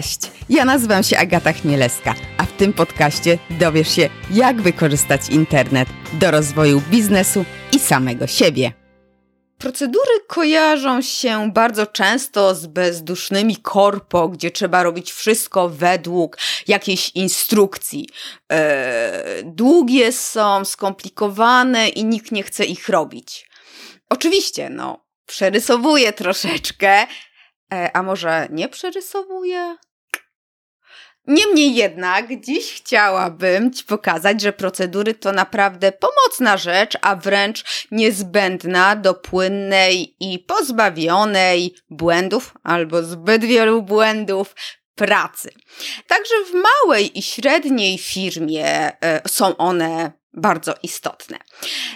Cześć! Ja nazywam się Agata Chmielewska, a w tym podcaście dowiesz się, jak wykorzystać internet do rozwoju biznesu i samego siebie. Procedury kojarzą się bardzo często z bezdusznymi korpo, gdzie trzeba robić wszystko według jakiejś instrukcji. Eee, długie są, skomplikowane i nikt nie chce ich robić. Oczywiście, no, przerysowuję troszeczkę, e, a może nie przerysowuję? Niemniej jednak, dziś chciałabym Ci pokazać, że procedury to naprawdę pomocna rzecz, a wręcz niezbędna do płynnej i pozbawionej błędów albo zbyt wielu błędów pracy. Także w małej i średniej firmie e, są one bardzo istotne.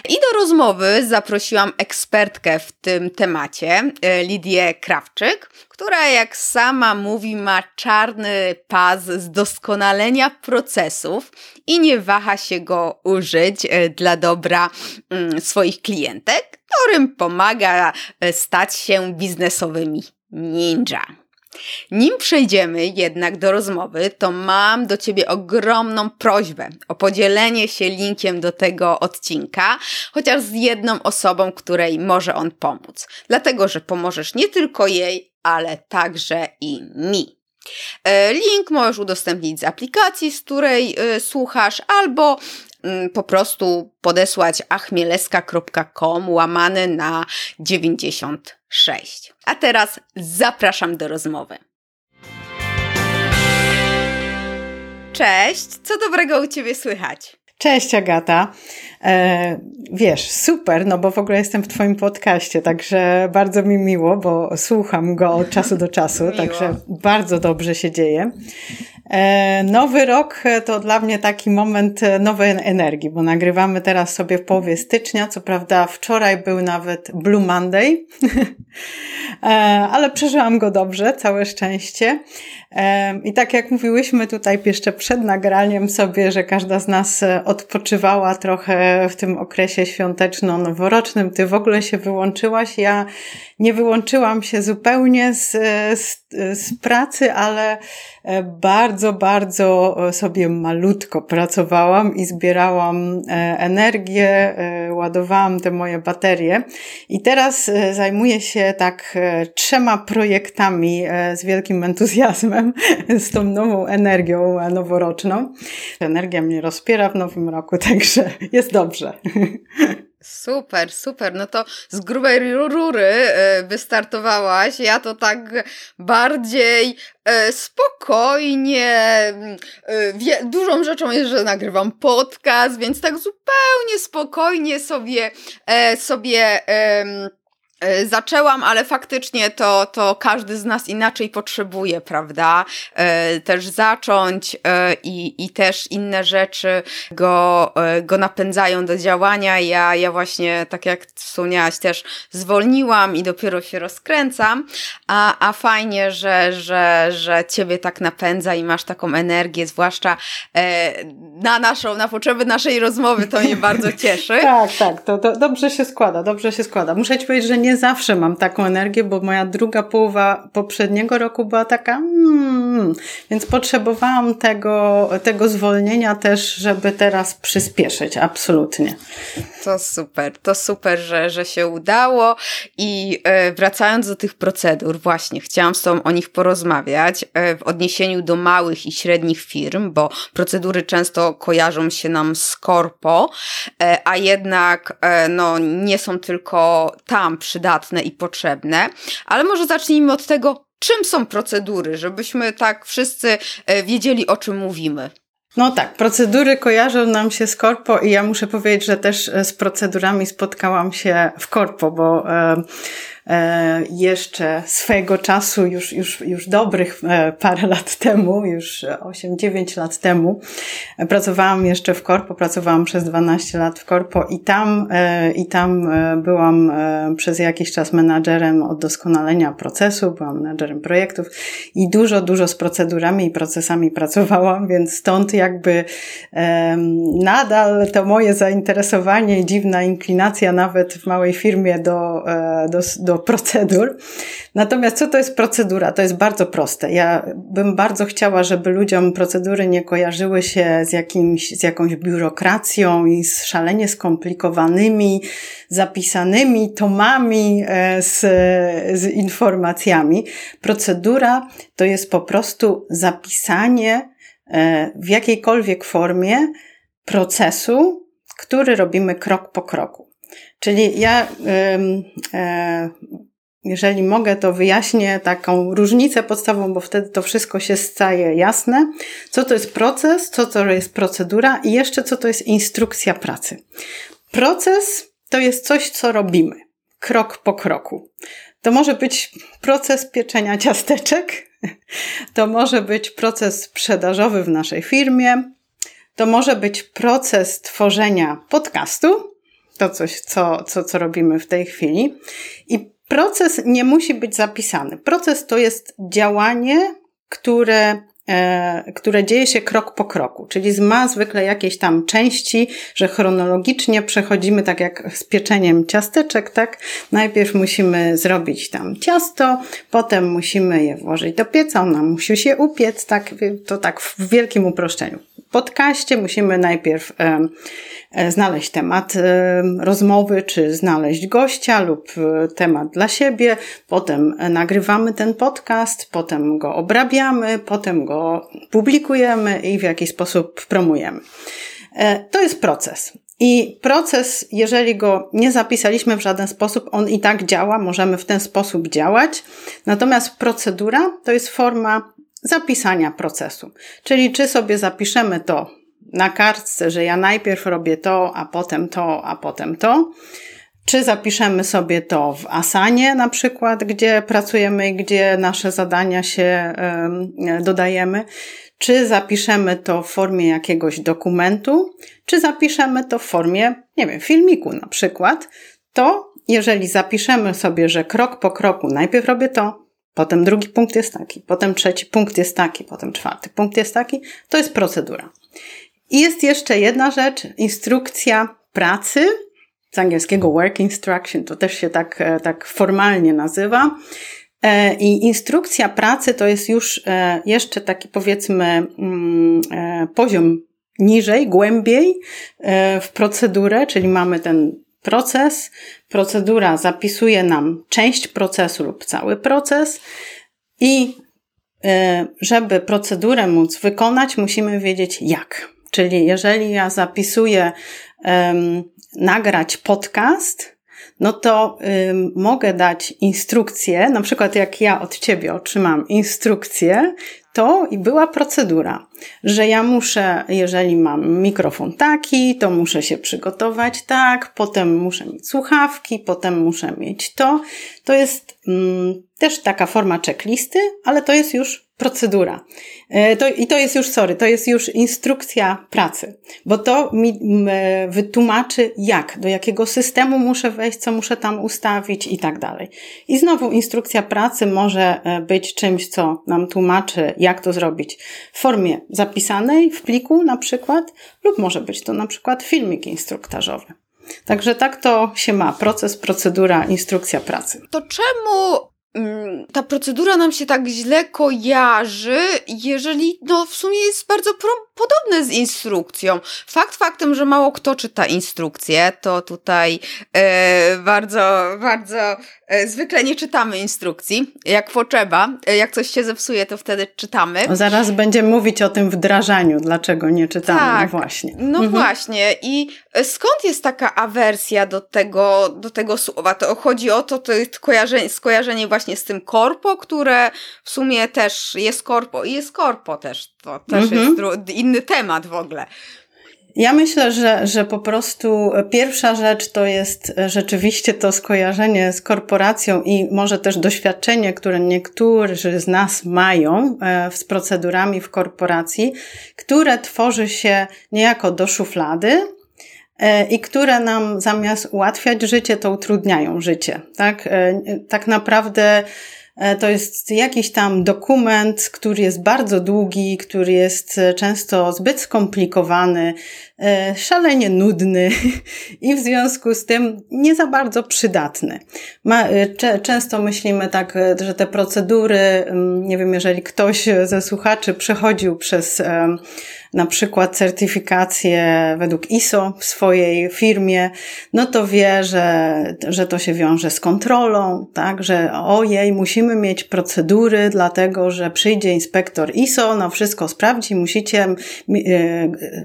I do rozmowy zaprosiłam ekspertkę w tym temacie, e, Lidię Krawczyk, która jak sama mówi ma czarny pas z doskonalenia procesów i nie waha się go użyć e, dla dobra mm, swoich klientek, którym pomaga e, stać się biznesowymi ninja. Nim przejdziemy jednak do rozmowy, to mam do Ciebie ogromną prośbę o podzielenie się linkiem do tego odcinka, chociaż z jedną osobą, której może on pomóc. Dlatego, że pomożesz nie tylko jej, ale także i mi. E, link możesz udostępnić z aplikacji, z której y, słuchasz, albo po prostu podesłać achmieleska.com łamany na 96. A teraz zapraszam do rozmowy. Cześć, co dobrego u Ciebie słychać? Cześć Agata. E, wiesz, super, no bo w ogóle jestem w Twoim podcaście, także bardzo mi miło, bo słucham go od czasu do czasu, także bardzo dobrze się dzieje. E, nowy rok to dla mnie taki moment nowej energii, bo nagrywamy teraz sobie w połowie stycznia. Co prawda, wczoraj był nawet Blue Monday, e, ale przeżyłam go dobrze, całe szczęście. I tak jak mówiłyśmy tutaj jeszcze przed nagraniem sobie, że każda z nas odpoczywała trochę w tym okresie świąteczno-noworocznym, ty w ogóle się wyłączyłaś. Ja nie wyłączyłam się zupełnie z, z, z pracy, ale bardzo, bardzo sobie malutko pracowałam i zbierałam energię, ładowałam te moje baterie. I teraz zajmuję się tak trzema projektami z wielkim entuzjazmem z tą nową energią noworoczną. Energia mnie rozpiera w nowym roku, także jest dobrze. Super, super. No to z grubej rury e, wystartowałaś. Ja to tak bardziej e, spokojnie. E, dużą rzeczą jest, że nagrywam podcast, więc tak zupełnie spokojnie sobie sobie zaczęłam, ale faktycznie to, to każdy z nas inaczej potrzebuje, prawda? E, też zacząć e, i, i też inne rzeczy go, go napędzają do działania. Ja, ja właśnie, tak jak wspomniałaś, też zwolniłam i dopiero się rozkręcam, a, a fajnie, że, że, że ciebie tak napędza i masz taką energię, zwłaszcza na naszą, na potrzeby naszej rozmowy, to mnie bardzo cieszy. tak, tak, to, to dobrze się składa, dobrze się składa. Muszę ci powiedzieć, że nie zawsze mam taką energię, bo moja druga połowa poprzedniego roku była taka, hmm, więc potrzebowałam tego, tego zwolnienia też, żeby teraz przyspieszyć, absolutnie. To super, to super, że, że się udało i e, wracając do tych procedur, właśnie chciałam z Tobą o nich porozmawiać e, w odniesieniu do małych i średnich firm, bo procedury często kojarzą się nam z korpo, e, a jednak no, nie są tylko tam przy przydatne i potrzebne. Ale może zacznijmy od tego, czym są procedury, żebyśmy tak wszyscy e, wiedzieli, o czym mówimy. No tak, procedury kojarzą nam się z korpo i ja muszę powiedzieć, że też e, z procedurami spotkałam się w korpo, bo e, jeszcze swego czasu, już, już, już dobrych e, parę lat temu, już 8-9 lat temu, pracowałam jeszcze w korpo, pracowałam przez 12 lat w korpo i tam, e, i tam byłam przez jakiś czas menadżerem od doskonalenia procesu, byłam menadżerem projektów i dużo, dużo z procedurami i procesami pracowałam, więc stąd jakby nadal to moje zainteresowanie i dziwna inklinacja nawet w małej firmie do, do, do procedur. Natomiast co to jest procedura? To jest bardzo proste. Ja bym bardzo chciała, żeby ludziom procedury nie kojarzyły się z, jakimś, z jakąś biurokracją i z szalenie skomplikowanymi, zapisanymi tomami e, z, z informacjami. Procedura to jest po prostu zapisanie e, w jakiejkolwiek formie procesu, który robimy krok po kroku. Czyli ja, e, jeżeli mogę, to wyjaśnię taką różnicę podstawową, bo wtedy to wszystko się staje jasne. Co to jest proces, co to jest procedura i jeszcze co to jest instrukcja pracy. Proces to jest coś, co robimy krok po kroku. To może być proces pieczenia ciasteczek, to może być proces sprzedażowy w naszej firmie, to może być proces tworzenia podcastu, to coś, co, co, co robimy w tej chwili. I proces nie musi być zapisany. Proces to jest działanie, które E, które dzieje się krok po kroku, czyli ma zwykle jakieś tam części, że chronologicznie przechodzimy tak jak z pieczeniem ciasteczek, tak? Najpierw musimy zrobić tam ciasto, potem musimy je włożyć do pieca, ona musi się upiec, tak? To tak w wielkim uproszczeniu. Podcaście musimy najpierw E, znaleźć temat e, rozmowy, czy znaleźć gościa lub e, temat dla siebie. Potem nagrywamy ten podcast, potem go obrabiamy, potem go publikujemy i w jakiś sposób promujemy. To jest proces. I proces, jeżeli go nie zapisaliśmy w żaden sposób, on i tak działa, możemy w ten sposób działać. Natomiast procedura to jest forma zapisania procesu. Czyli czy sobie zapiszemy to na kartce, że ja najpierw robię to, a potem to, a potem to. Czy zapiszemy sobie to w Asanie na przykład, gdzie pracujemy i gdzie nasze zadania się dodajemy, czy zapiszemy to w formie jakiegoś dokumentu, czy zapiszemy to w formie, nie wiem, filmiku na przykład, to jeżeli zapiszemy sobie, że krok po kroku najpierw robię to, potem drugi punkt jest taki, potem trzeci punkt jest taki, potem czwarty punkt jest taki, to jest procedura. I jest jeszcze jedna rzecz, instrukcja pracy, z angielskiego work instruction, to też się tak, e, tak formalnie nazywa. E, I instrukcja pracy to jest już e, jeszcze taki powiedzmy mm, poziom niżej, głębiej w procedurę, czyli mamy ten proces. Procedura zapisuje nam część procesu lub cały proces i żeby procedurę móc wykonać, musimy wiedzieć jak. Czyli jeżeli ja zapisuję um, nagrać podcast, no to um, mogę dać instrukcję, na przykład jak ja od ciebie otrzymam instrukcję, to i była procedura, że ja muszę, jeżeli mam mikrofon taki, to muszę się przygotować tak, potem muszę mieć słuchawki, potem muszę mieć to. To jest mm, też taka forma checklisty, ale to jest już procedura. E, to, I to jest już, sorry, to jest już instrukcja pracy, bo to mi wytłumaczy jak, do jakiego systemu muszę wejść, co muszę tam ustawić i tak dalej. I znowu instrukcja pracy może e, być czymś, co nam tłumaczy, jak to zrobić w formie zapisanej, w pliku na przykład, lub może być to na przykład filmik instruktażowy. Także tak to się ma. Proces, procedura, instrukcja pracy. To czemu ta procedura nam się tak źle kojarzy, jeżeli no w sumie jest bardzo podobne z instrukcją. Fakt faktem, że mało kto czyta instrukcję, to tutaj e, bardzo, bardzo e, zwykle nie czytamy instrukcji, jak potrzeba. E, jak coś się zepsuje, to wtedy czytamy. Zaraz będziemy mówić o tym wdrażaniu, dlaczego nie czytamy. No tak, no właśnie. No mhm. właśnie. I e, skąd jest taka awersja do tego, do tego słowa? To chodzi o to, to jest skojarzenie, skojarzenie właśnie z tym korpo, które w sumie też jest korpo i jest korpo też. To też mhm. jest inny temat w ogóle. Ja myślę, że, że po prostu pierwsza rzecz to jest rzeczywiście to skojarzenie z korporacją i może też doświadczenie, które niektórzy z nas mają e, z procedurami w korporacji, które tworzy się niejako do szuflady, e, i które nam zamiast ułatwiać życie, to utrudniają życie. Tak, e, tak naprawdę E, to jest jakiś tam dokument, który jest bardzo długi, który jest e, często zbyt skomplikowany, e, szalenie nudny i w związku z tym nie za bardzo przydatny. Ma, często myślimy tak, że te procedury, nie wiem, jeżeli ktoś ze słuchaczy przechodził przez na przykład certyfikację według ISO w swojej firmie, no to wie, że, że to się wiąże z kontrolą, tak, że ojej, musimy mieć procedury, dlatego że przyjdzie inspektor ISO, no wszystko sprawdzi, musicie e,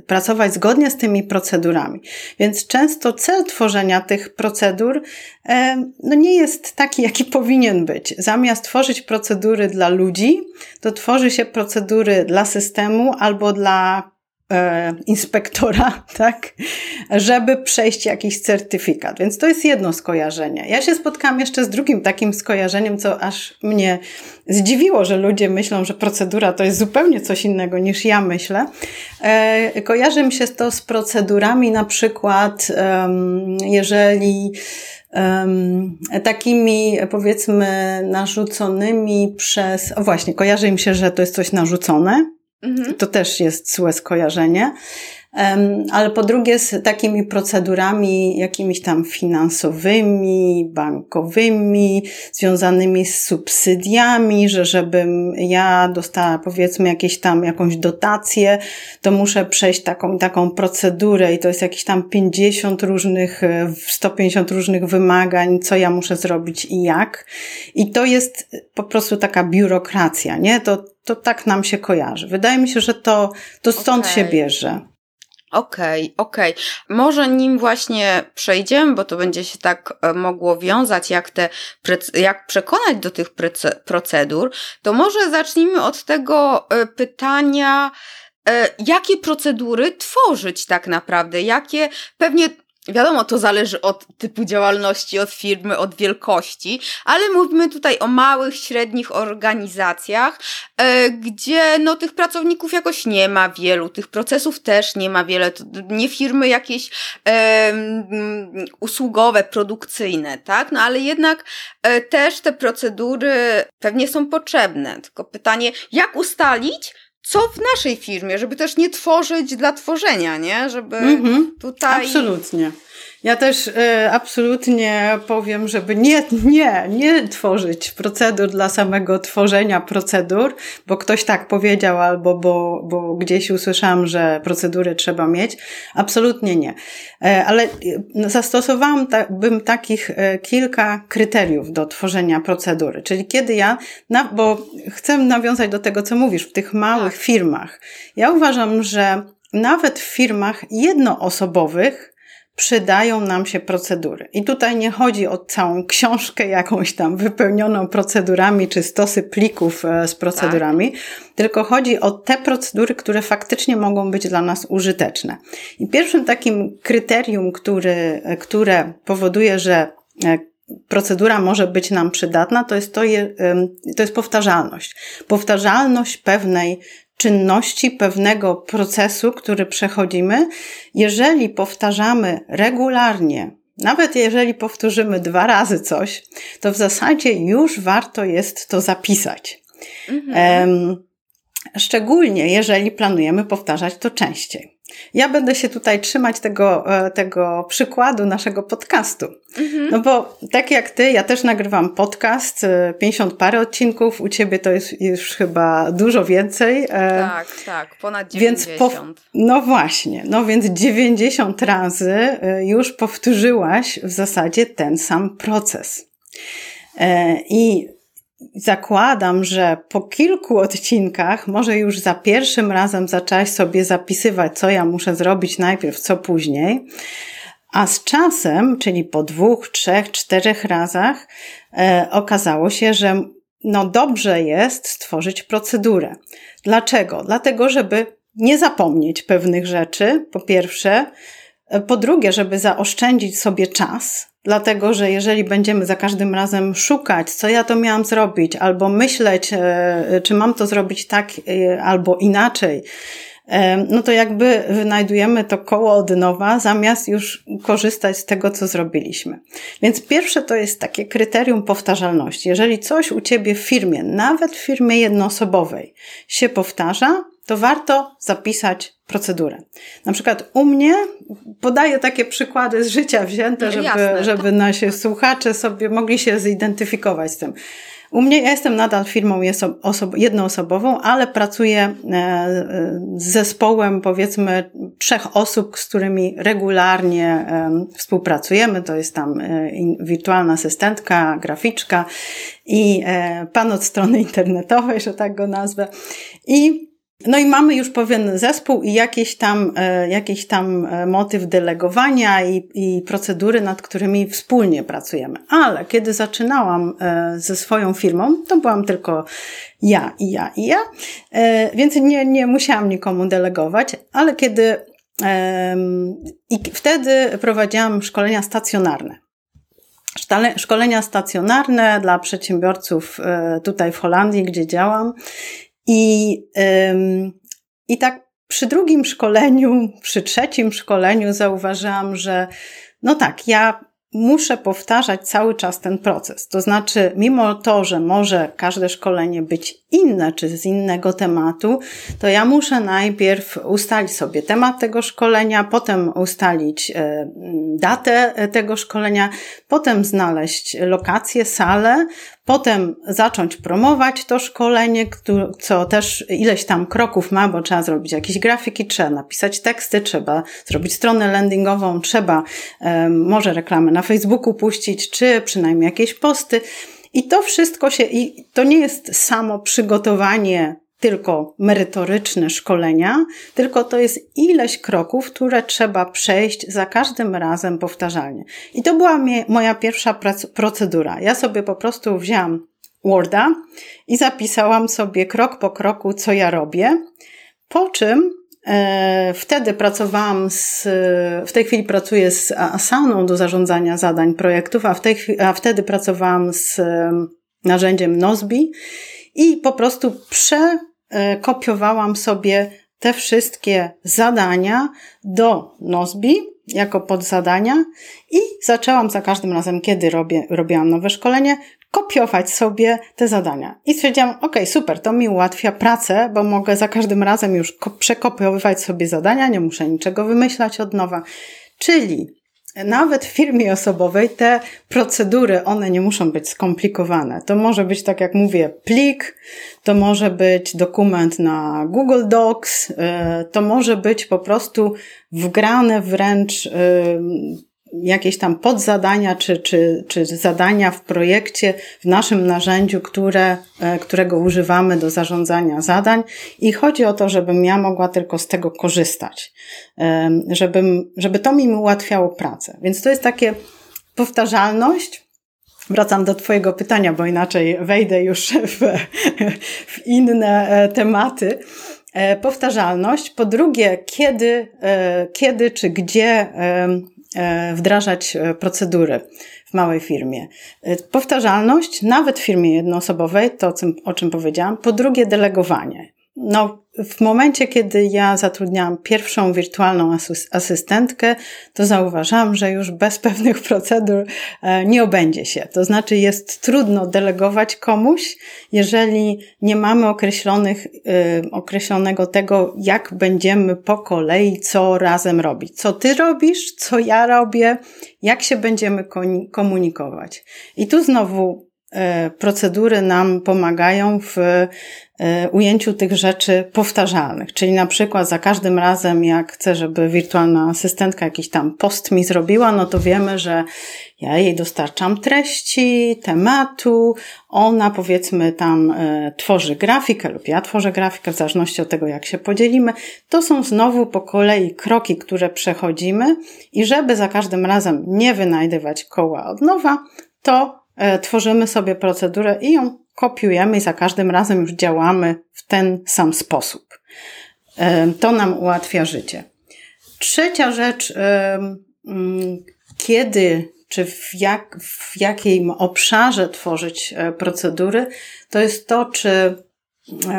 pracować zgodnie z tymi procedurami. Więc często cel tworzenia tych procedur e, no nie jest taki, jaki powinien być. Zamiast tworzyć procedury dla ludzi, to tworzy się procedury dla systemu albo dla inspektora, tak, żeby przejść jakiś certyfikat. Więc to jest jedno skojarzenie. Ja się spotkałam jeszcze z drugim takim skojarzeniem, co aż mnie zdziwiło, że ludzie myślą, że procedura to jest zupełnie coś innego niż ja myślę. E, kojarzy mi się to z procedurami na przykład, jeżeli takimi powiedzmy narzuconymi przez, o właśnie, kojarzy mi się, że to jest coś narzucone, Mhm. To też jest złe skojarzenie. Ale po drugie z takimi procedurami jakimiś tam finansowymi, bankowymi, związanymi z subsydiami, że żebym ja dostała powiedzmy jakieś tam jakąś dotację, to muszę przejść taką taką procedurę i to jest jakieś tam 50 różnych, 150 różnych wymagań, co ja muszę zrobić i jak. I to jest po prostu taka biurokracja, nie? To to tak nam się kojarzy. Wydaje mi się, że to, to stąd okay. się bierze. Okej, okay, okej. Okay. Może nim właśnie przejdziemy, bo to będzie się tak e, mogło wiązać, jak te, jak przekonać do tych procedur, to może zacznijmy od tego e, pytania, e, jakie procedury tworzyć tak naprawdę, jakie pewnie Wiadomo, to zależy od typu działalności, od firmy, od wielkości, ale mówimy tutaj o małych, średnich organizacjach, e, gdzie no, tych pracowników jakoś nie ma wielu, tych procesów też nie ma wiele, to nie firmy jakieś e, usługowe, produkcyjne, tak? No ale jednak e, też te procedury pewnie są potrzebne. Tylko pytanie, jak ustalić, co w naszej firmie, żeby też nie tworzyć dla tworzenia, nie? Żeby mhm, tutaj. Absolutnie. Ja też y, absolutnie powiem, żeby nie, nie, nie tworzyć procedur dla samego tworzenia procedur, bo ktoś tak powiedział albo bo, bo gdzieś usłyszałam, że procedury trzeba mieć. Absolutnie nie. E, ale zastosowałam ta, bym takich e, kilka kryteriów do tworzenia procedury. Czyli kiedy ja, na, bo chcę nawiązać do tego, co mówisz, w tych małych tak. firmach. Ja uważam, że nawet w firmach jednoosobowych przydają nam się procedury. I tutaj nie chodzi o całą książkę jakąś tam wypełnioną procedurami, czy stosy plików e, z procedurami, tak. tylko chodzi o te procedury, które faktycznie mogą być dla nas użyteczne. I pierwszym takim kryterium, który, e, które powoduje, że e, procedura może być nam przydatna, to jest, to, je, to jest powtarzalność. Powtarzalność pewnej czynności, pewnego procesu, który przechodzimy, jeżeli powtarzamy regularnie, nawet jeżeli powtórzymy dwa razy coś, to w zasadzie już warto jest to zapisać. Mhm. Szczególnie jeżeli planujemy powtarzać to częściej. Ja będę się tutaj trzymać tego, e, tego przykładu naszego podcastu. Mhm. No bo tak jak ty, ja też nagrywam podcast, 50 e, parę odcinków, u ciebie to jest już chyba dużo więcej. E, tak, tak, ponad 90. Więc po, no właśnie, no więc 90 razy już powtórzyłaś w zasadzie ten sam proces. I zakładam, że po kilku odcinkach, może już za pierwszym razem zaczęłaś sobie zapisywać, co ja muszę zrobić najpierw, co później. A z czasem, czyli po dwóch, trzech, czterech razach, e, okazało się, że no dobrze jest stworzyć procedurę. Dlaczego? Dlatego, żeby nie zapomnieć pewnych rzeczy, po pierwsze, e, po drugie, żeby zaoszczędzić sobie czas, Dlatego, że jeżeli będziemy za każdym razem szukać, co ja to miałam zrobić, albo myśleć, e, czy mam to zrobić tak, e, albo inaczej, no to jakby wynajdujemy to koło od nowa, zamiast już korzystać z tego, co zrobiliśmy. Więc pierwsze to jest takie kryterium powtarzalności. Jeżeli coś u Ciebie w firmie, nawet w firmie jednoosobowej, się powtarza, to warto zapisać procedurę. Na przykład u mnie podaję takie przykłady z życia wzięte, żeby, żeby nasi słuchacze sobie mogli się zidentyfikować z tym. U mnie ja jestem nadal firmą jednoosobową, ale pracuję e, z zespołem powiedzmy trzech osób, z którymi regularnie współpracujemy. To jest tam e, wirtualna asystentka, graficzka i e, pan od strony internetowej, że tak go nazwę. I no i mamy już pewien zespół i jakiś tam, e, jakiś tam e, motyw delegowania i, i procedury, nad którymi wspólnie pracujemy. Ale kiedy zaczynałam e, ze swoją firmą, to byłam tylko ja i ja i ja, więc nie, nie musiałam nikomu delegować, ale kiedy i wtedy prowadziłam szkolenia stacjonarne. Szkolenia stacjonarne dla przedsiębiorców tutaj w Holandii, gdzie działam. I, i tak przy drugim szkoleniu, przy trzecim szkoleniu zauważyłam, że no tak, ja muszę powtarzać cały czas ten proces. To znaczy, mimo to, że może każde szkolenie być inne czy z innego tematu, to ja muszę najpierw ustalić sobie temat tego szkolenia, potem ustalić e, datę tego szkolenia, potem znaleźć lokację, salę, potem zacząć promować to szkolenie, co też ileś tam kroków ma, bo trzeba zrobić jakieś grafiki, trzeba napisać teksty, trzeba zrobić stronę landingową, trzeba może reklamę na Facebooku puścić, czy przynajmniej jakieś posty. I to wszystko się, i to nie jest samo przygotowanie tylko merytoryczne szkolenia, tylko to jest ileś kroków, które trzeba przejść za każdym razem powtarzalnie. I to była moja pierwsza procedura. Ja sobie po prostu wzięłam Worda i zapisałam sobie krok po kroku, co ja robię, po czym Wtedy pracowałam z, w tej chwili pracuję z Asaną do zarządzania zadań projektów, a, w tej, a wtedy pracowałam z narzędziem Nozbi i po prostu prze, E, sobie te wszystkie zadania do Nozbi jako podzadania i zaczęłam za każdym razem, kiedy robię, robiłam nowe szkolenie, kopiować sobie te zadania. I stwierdziłam, ok, super, to mi ułatwia pracę, bo mogę za każdym razem już przekopiowywać sobie zadania, nie muszę niczego wymyślać od nowa. Czyli nawet w firmie osobowej te procedury, one nie muszą być skomplikowane. To może być, tak jak mówię, plik, to może być dokument na Google Docs, y, to może być po prostu wgrane wręcz jakieś tam podzadania czy, czy, czy zadania w projekcie, w naszym narzędziu, które, e, którego używamy do zarządzania zadań i chodzi o to, żebym ja mogła tylko z tego korzystać, żebym, żeby to mi ułatwiało pracę. Więc to jest takie powtarzalność, Wracam do Twojego pytania, bo inaczej wejdę już w, w inne e, tematy. E, powtarzalność. Po drugie, kiedy, kiedy czy gdzie wdrażać e, procedury w małej firmie. E, powtarzalność, nawet w firmie jednoosobowej, to o czym powiedziałam. Po drugie, delegowanie. No, w momencie, kiedy ja zatrudniałam pierwszą wirtualną asystentkę, to zauważałam, że już bez pewnych procedur e, nie obędzie się. To znaczy, jest trudno delegować komuś, jeżeli nie mamy określonych, e, określonego tego, jak będziemy po kolei co razem robić. Co ty robisz, co ja robię, jak się będziemy komunikować. I tu znowu procedury nam pomagają w e, ujęciu tych rzeczy powtarzalnych. Czyli na przykład za każdym razem, jak chcę, żeby wirtualna asystentka jakiś tam post mi zrobiła, no to wiemy, że ja jej dostarczam treści, tematu, ona powiedzmy tam e, tworzy grafikę lub ja tworzę grafikę, w zależności od tego, jak się podzielimy. To są znowu po kolei kroki, które przechodzimy i żeby za każdym razem nie wynajdywać koła od nowa, to E, tworzymy sobie procedurę i ją kopiujemy i za każdym razem już działamy w ten sam sposób. E, to nam ułatwia życie. Trzecia rzecz, mm, kiedy czy w, jak, w jakim obszarze tworzyć e, procedury, to jest to, czy e,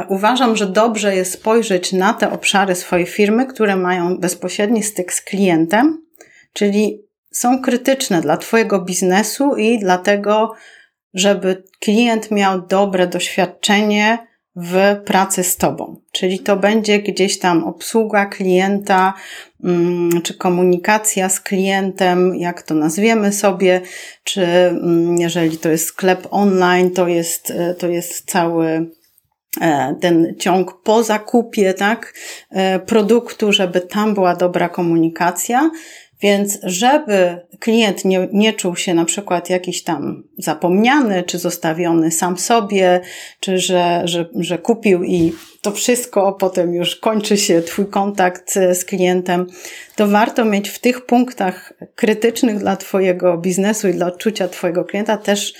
uważam, że dobrze jest spojrzeć na te obszary swojej firmy, które mają bezpośredni styk z klientem, czyli są krytyczne dla Twojego biznesu i dlatego, żeby klient miał dobre doświadczenie w pracy z Tobą. Czyli to będzie gdzieś tam obsługa klienta, mm, czy komunikacja z klientem, jak to nazwiemy sobie, czy mm, jeżeli to jest sklep online, to jest, e, to jest cały e, ten ciąg po zakupie, tak, e, produktu, żeby tam była dobra komunikacja. Więc żeby klient nie, nie czuł się na przykład jakiś tam zapomniany, czy zostawiony sam sobie, czy że, że, że kupił i to wszystko, potem już kończy się Twój kontakt z klientem, to warto mieć w tych punktach krytycznych dla Twojego biznesu i dla odczucia Twojego klienta też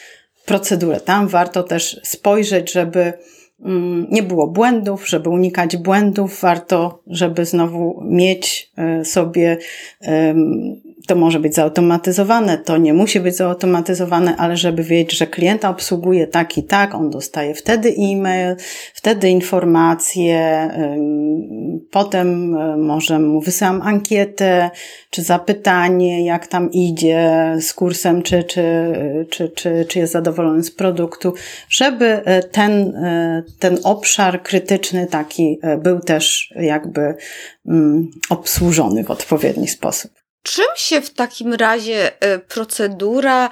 procedurę. Tam warto też spojrzeć, żeby nie było błędów, żeby unikać błędów, warto, żeby znowu mieć e, sobie, to może być zautomatyzowane, to nie musi być zautomatyzowane, ale żeby wiedzieć, że klienta obsługuje tak i tak, on dostaje wtedy e-mail, wtedy informacje, potem e, może mu wysyłam ankietę, czy zapytanie, jak tam idzie z kursem, czy, czy, czy, czy, czy jest zadowolony z produktu, żeby e, ten ten obszar krytyczny taki był też jakby obsłużony w odpowiedni sposób. Czym się w takim razie e, procedura e,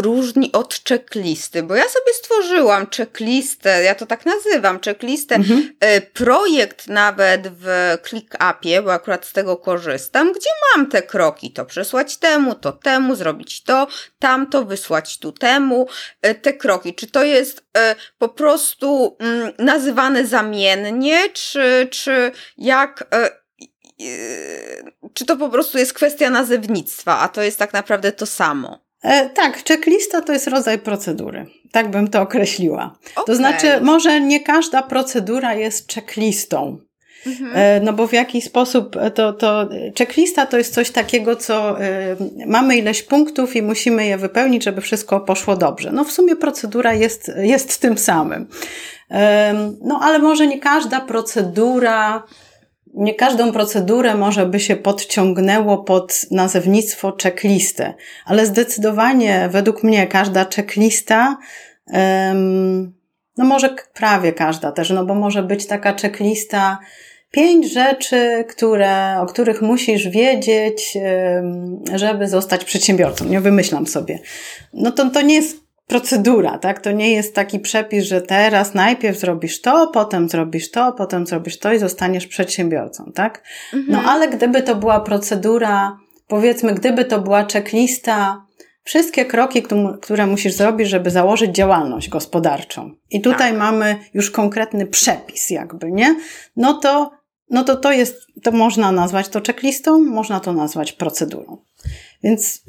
różni od checklisty? Bo ja sobie stworzyłam checklistę, ja to tak nazywam, checklistę, mhm. projekt nawet w ClickUpie, bo akurat z tego korzystam, gdzie mam te kroki, to przesłać temu, to temu, zrobić to, tamto, wysłać tu temu, te kroki. Czy to jest po prostu mm, nazywane zamiennie, czy, czy jak czy to po prostu jest kwestia nazewnictwa, a to jest tak naprawdę to samo? E, tak, checklista to jest rodzaj procedury. Tak bym to określiła. Okay. To znaczy, może nie każda procedura jest checklistą. Mhm. E, no bo w jaki sposób to, to checklista to jest coś takiego, co y, mamy ileś punktów i musimy je wypełnić, żeby wszystko poszło dobrze. No w sumie procedura jest, jest tym samym. No ale może nie każda procedura nie każdą procedurę może by się podciągnęło pod nazewnictwo checklistę, ale zdecydowanie według mnie każda checklista, no może prawie każda też, no bo może być taka checklista pięć rzeczy, które, o których musisz wiedzieć, żeby zostać przedsiębiorcą. Nie wymyślam sobie. No to, to nie jest procedura, tak? To nie jest taki przepis, że teraz najpierw zrobisz to, potem zrobisz to, potem zrobisz to i zostaniesz przedsiębiorcą, tak? Mhm. No ale gdyby to była procedura, powiedzmy, gdyby to była checklista, wszystkie kroki, które musisz zrobić, żeby założyć działalność gospodarczą. I tutaj tak. mamy już konkretny przepis, jakby, nie? No to, no to to jest, to można nazwać to checklistą, można to nazwać procedurą. Więc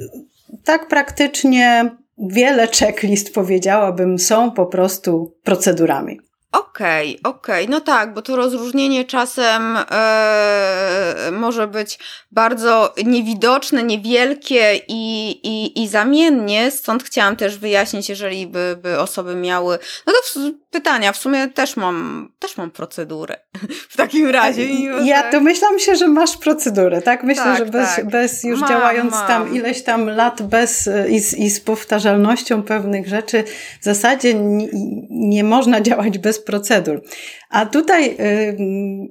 tak praktycznie wiele checklist, powiedziałabym, są po prostu procedurami. Okej, okay, okej, okay. no tak, bo to rozróżnienie czasem e, może być bardzo niewidoczne, niewielkie i, i, i zamiennie, stąd chciałam też wyjaśnić, jeżeli by, by osoby miały, no to w, pytania, w sumie też mam, też mam procedurę w takim razie. Ja domyślam się, że masz procedurę, tak? Myślę, tak, że bez, tak. bez już mam, działając mam. tam ileś tam lat bez i z, i z powtarzalnością pewnych rzeczy, w zasadzie nie, nie można działać bez procedur. A tutaj y,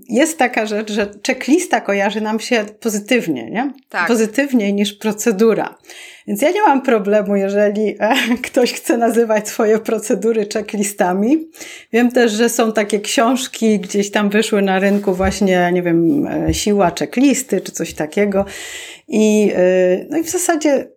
jest taka rzecz, że checklista kojarzy nam się pozytywnie, nie? Tak. Pozytywniej niż procedura. Więc ja nie mam problemu, jeżeli e, ktoś chce nazywać swoje procedury checklistami. Wiem też, że są takie książki, gdzieś tam wyszły na rynku właśnie, nie wiem, e, siła checklisty czy coś takiego. I, e, no i w zasadzie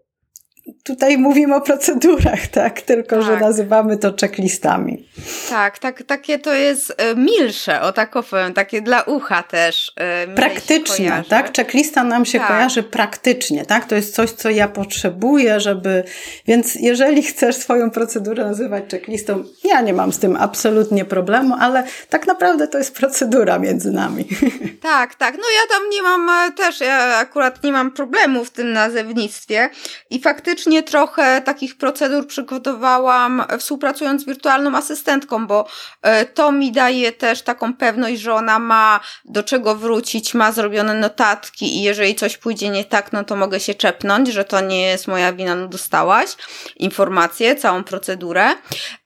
tutaj mówimy o procedurach, tak? Tylko, tak. że nazywamy to checklistami. Tak, tak, takie to jest e, milsze, o tak powiem, takie dla ucha też. E, praktycznie, tak? Checklista nam się tak. kojarzy praktycznie, tak? To jest coś, co ja potrzebuję, żeby... Więc jeżeli chcesz swoją procedurę nazywać checklistą, ja nie mam z tym absolutnie problemu, ale tak naprawdę to jest procedura między nami. Tak, tak. No ja tam nie mam e, też, ja akurat nie mam problemu w tym nazewnictwie i faktycznie faktycznie trochę takich procedur przygotowałam współpracując z wirtualną asystentką, bo e, to mi daje też taką pewność, że ona ma do czego wrócić, ma zrobione notatki i jeżeli coś pójdzie nie tak, no to mogę się czepnąć, że to nie jest moja wina, no dostałaś informację, całą procedurę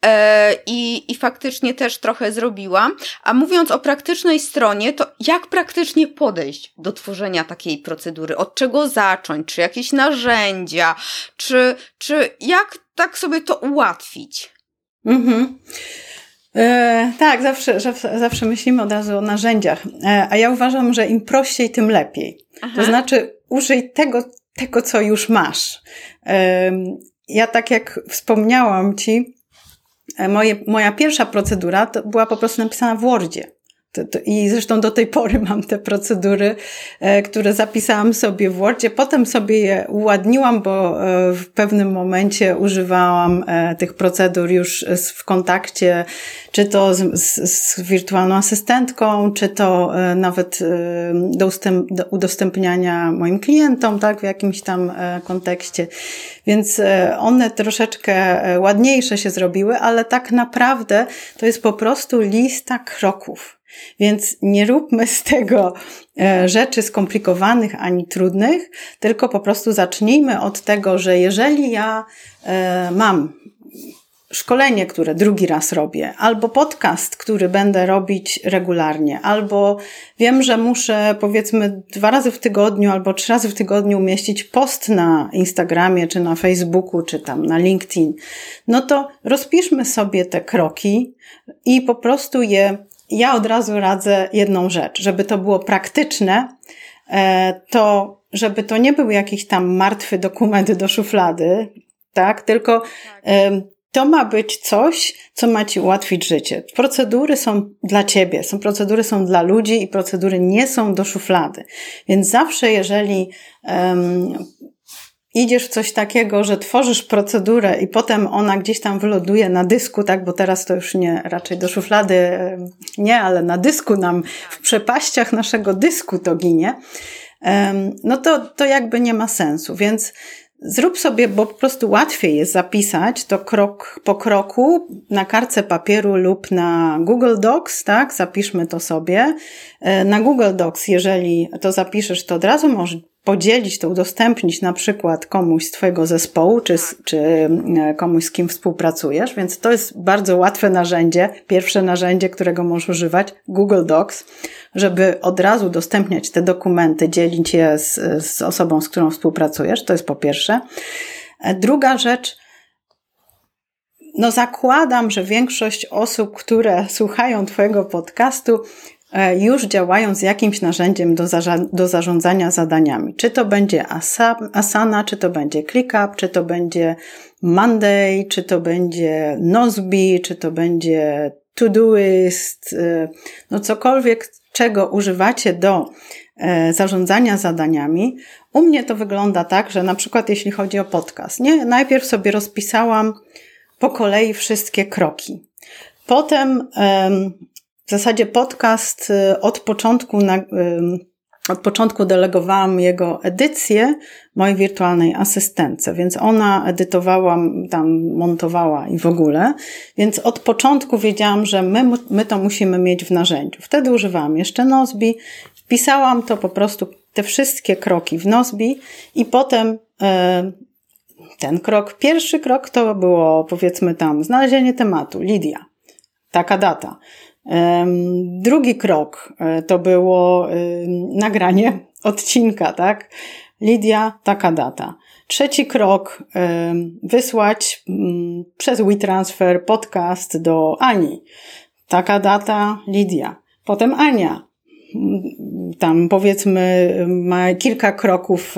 e, i, i faktycznie też trochę zrobiłam. A mówiąc o praktycznej stronie, to jak praktycznie podejść do tworzenia takiej procedury? Od czego zacząć? Czy jakieś narzędzia? Czy, czy jak tak sobie to ułatwić? Mhm. E, tak, zawsze, zawsze myślimy od razu o narzędziach, e, a ja uważam, że im prościej, tym lepiej. Aha. To znaczy, użyj tego, tego, co już masz. E, ja, tak jak wspomniałam Ci, e, moje, moja pierwsza procedura była po prostu napisana w Wordzie. To, to, I zresztą do tej pory mam te procedury, e, które zapisałam sobie w Wordzie. Potem sobie je uładniłam, bo e, w pewnym momencie używałam e, tych procedur już w kontakcie, czy to z, z, z wirtualną asystentką, czy to e, nawet e, do, ustęp, do udostępniania moim klientom, tak, w jakimś tam e, kontekście. Więc one troszeczkę ładniejsze się zrobiły, ale tak naprawdę to jest po prostu lista kroków. Więc nie róbmy z tego e, rzeczy skomplikowanych ani trudnych, tylko po prostu zacznijmy od tego, że jeżeli ja e, mam szkolenie, które drugi raz robię, albo podcast, który będę robić regularnie, albo wiem, że muszę powiedzmy dwa razy w tygodniu albo trzy razy w tygodniu umieścić post na Instagramie, czy na Facebooku, czy tam na LinkedIn, no to rozpiszmy sobie te kroki i po prostu je ja od razu radzę jedną rzecz, żeby to było praktyczne, e, to żeby to nie był jakiś tam martwy dokument do szuflady, tak, tylko to ma być coś, co ma ci ułatwić życie. Procedury są dla ciebie, są procedury są dla ludzi i procedury nie są do szuflady. Więc zawsze, jeżeli um, idziesz w coś takiego, że tworzysz procedurę i potem ona gdzieś tam wyloduje na dysku, tak, bo teraz to już nie, raczej do szuflady nie, ale na dysku nam, w przepaściach naszego dysku to ginie, no to, to jakby nie ma sensu. Więc Zrób sobie, bo po prostu łatwiej jest zapisać to krok po kroku na kartce papieru lub na Google Docs, tak? Zapiszmy to sobie. E, na Google Docs, jeżeli to zapiszesz, to od razu możesz podzielić to, udostępnić na przykład komuś z Twojego zespołu, czy, czy e, komuś, z kim współpracujesz, więc to jest bardzo łatwe narzędzie, pierwsze narzędzie, którego możesz używać, Google Docs, żeby od razu udostępniać te dokumenty, dzielić je z, z osobą, z którą współpracujesz, to jest po pierwsze. E, druga rzecz, no zakładam, że większość osób, które słuchają Twojego podcastu, już działają z jakimś narzędziem do, do zarządzania zadaniami. Czy to będzie Asana, czy to będzie ClickUp, czy to będzie Monday, czy to będzie Nozbe, czy to będzie Todoist, e, no cokolwiek, czego używacie do e, zarządzania zadaniami. U mnie to wygląda tak, że na przykład jeśli chodzi o podcast, nie? najpierw sobie rozpisałam po kolei wszystkie kroki. Potem w zasadzie podcast y, od początku, na, y, od początku delegowałam jego edycję mojej wirtualnej asystence, więc ona edytowała, tam montowała i w ogóle, więc od początku wiedziałam, że my, my to musimy mieć w narzędziu. Wtedy używałam jeszcze Nozbi, wpisałam to po prostu, te wszystkie kroki w Nozbi i potem e, ten krok, pierwszy krok to było powiedzmy tam znalezienie tematu, Lidia, taka data. Drugi krok e, to było nagranie odcinka, tak? Lidia, taka data. Trzeci krok, wysłać mm, przez WeTransfer podcast do Ani. Taka data, Lidia. Potem Ania. Tam powiedzmy ma kilka kroków,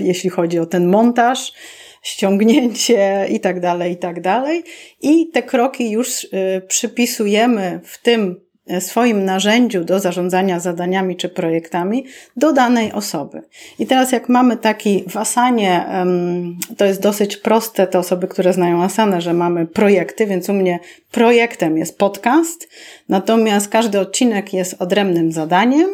jeśli chodzi o ten montaż ściągnięcie i tak dalej, i tak dalej. I te kroki już y, przypisujemy w tym y, swoim narzędziu do zarządzania zadaniami czy projektami do danej osoby. I teraz jak mamy taki w Asanie, to jest dosyć proste, te osoby, które znają Asanę, że mamy projekty, więc u mnie projektem jest podcast, natomiast każdy odcinek jest odrębnym zadaniem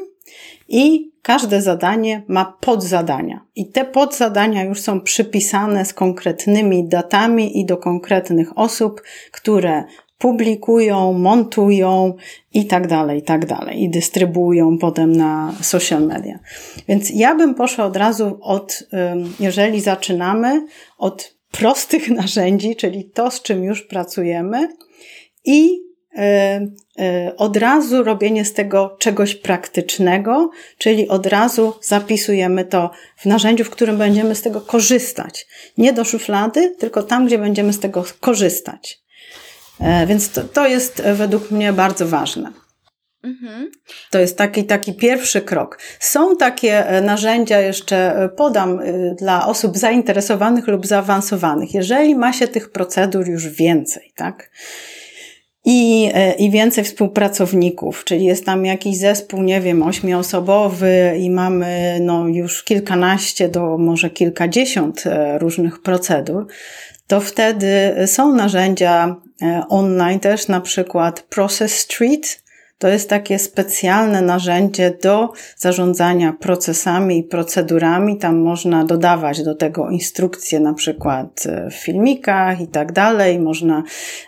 i każde zadanie ma podzadania. I te podzadania już są przypisane z konkretnymi datami i do konkretnych osób, które publikują, montują i tak dalej, i tak dalej. I dystrybuują potem na social media. Więc ja bym poszła od razu od, jeżeli zaczynamy, od prostych narzędzi, czyli to, z czym już pracujemy i od razu robienie z tego czegoś praktycznego, czyli od razu zapisujemy to w narzędziu, w którym będziemy z tego korzystać. Nie do szuflady, tylko tam, gdzie będziemy z tego korzystać. E, więc to, to jest według mnie bardzo ważne. Mhm. To jest taki, taki pierwszy krok. Są takie e, narzędzia, jeszcze e, podam dla osób zainteresowanych lub zaawansowanych. Jeżeli ma się tych procedur już więcej, tak? I, i więcej współpracowników, czyli jest tam jakiś zespół, nie wiem, ośmioosobowy i mamy no, już kilkanaście do może kilkadziesiąt różnych procedur, to wtedy są narzędzia e, online też, na przykład Process Street. To jest takie specjalne narzędzie do zarządzania procesami i procedurami. Tam można dodawać do tego instrukcje, na przykład e, w filmikach i tak dalej. Można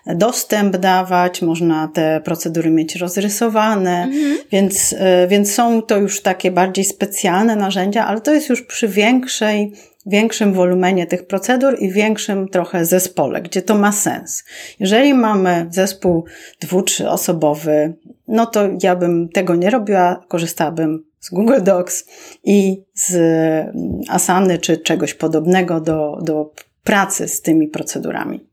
dostęp dawać, można te procedury mieć rozrysowane, mhm. więc, e, więc są to już takie bardziej specjalne narzędzia, ale to jest już przy większej większym wolumenie tych procedur i większym trochę zespole, gdzie to ma sens. Jeżeli mamy zespół dwu, trzyosobowy, no to ja bym tego nie robiła, korzystałabym z Google Docs i z mm, Asany czy czegoś podobnego do, do pracy z tymi procedurami.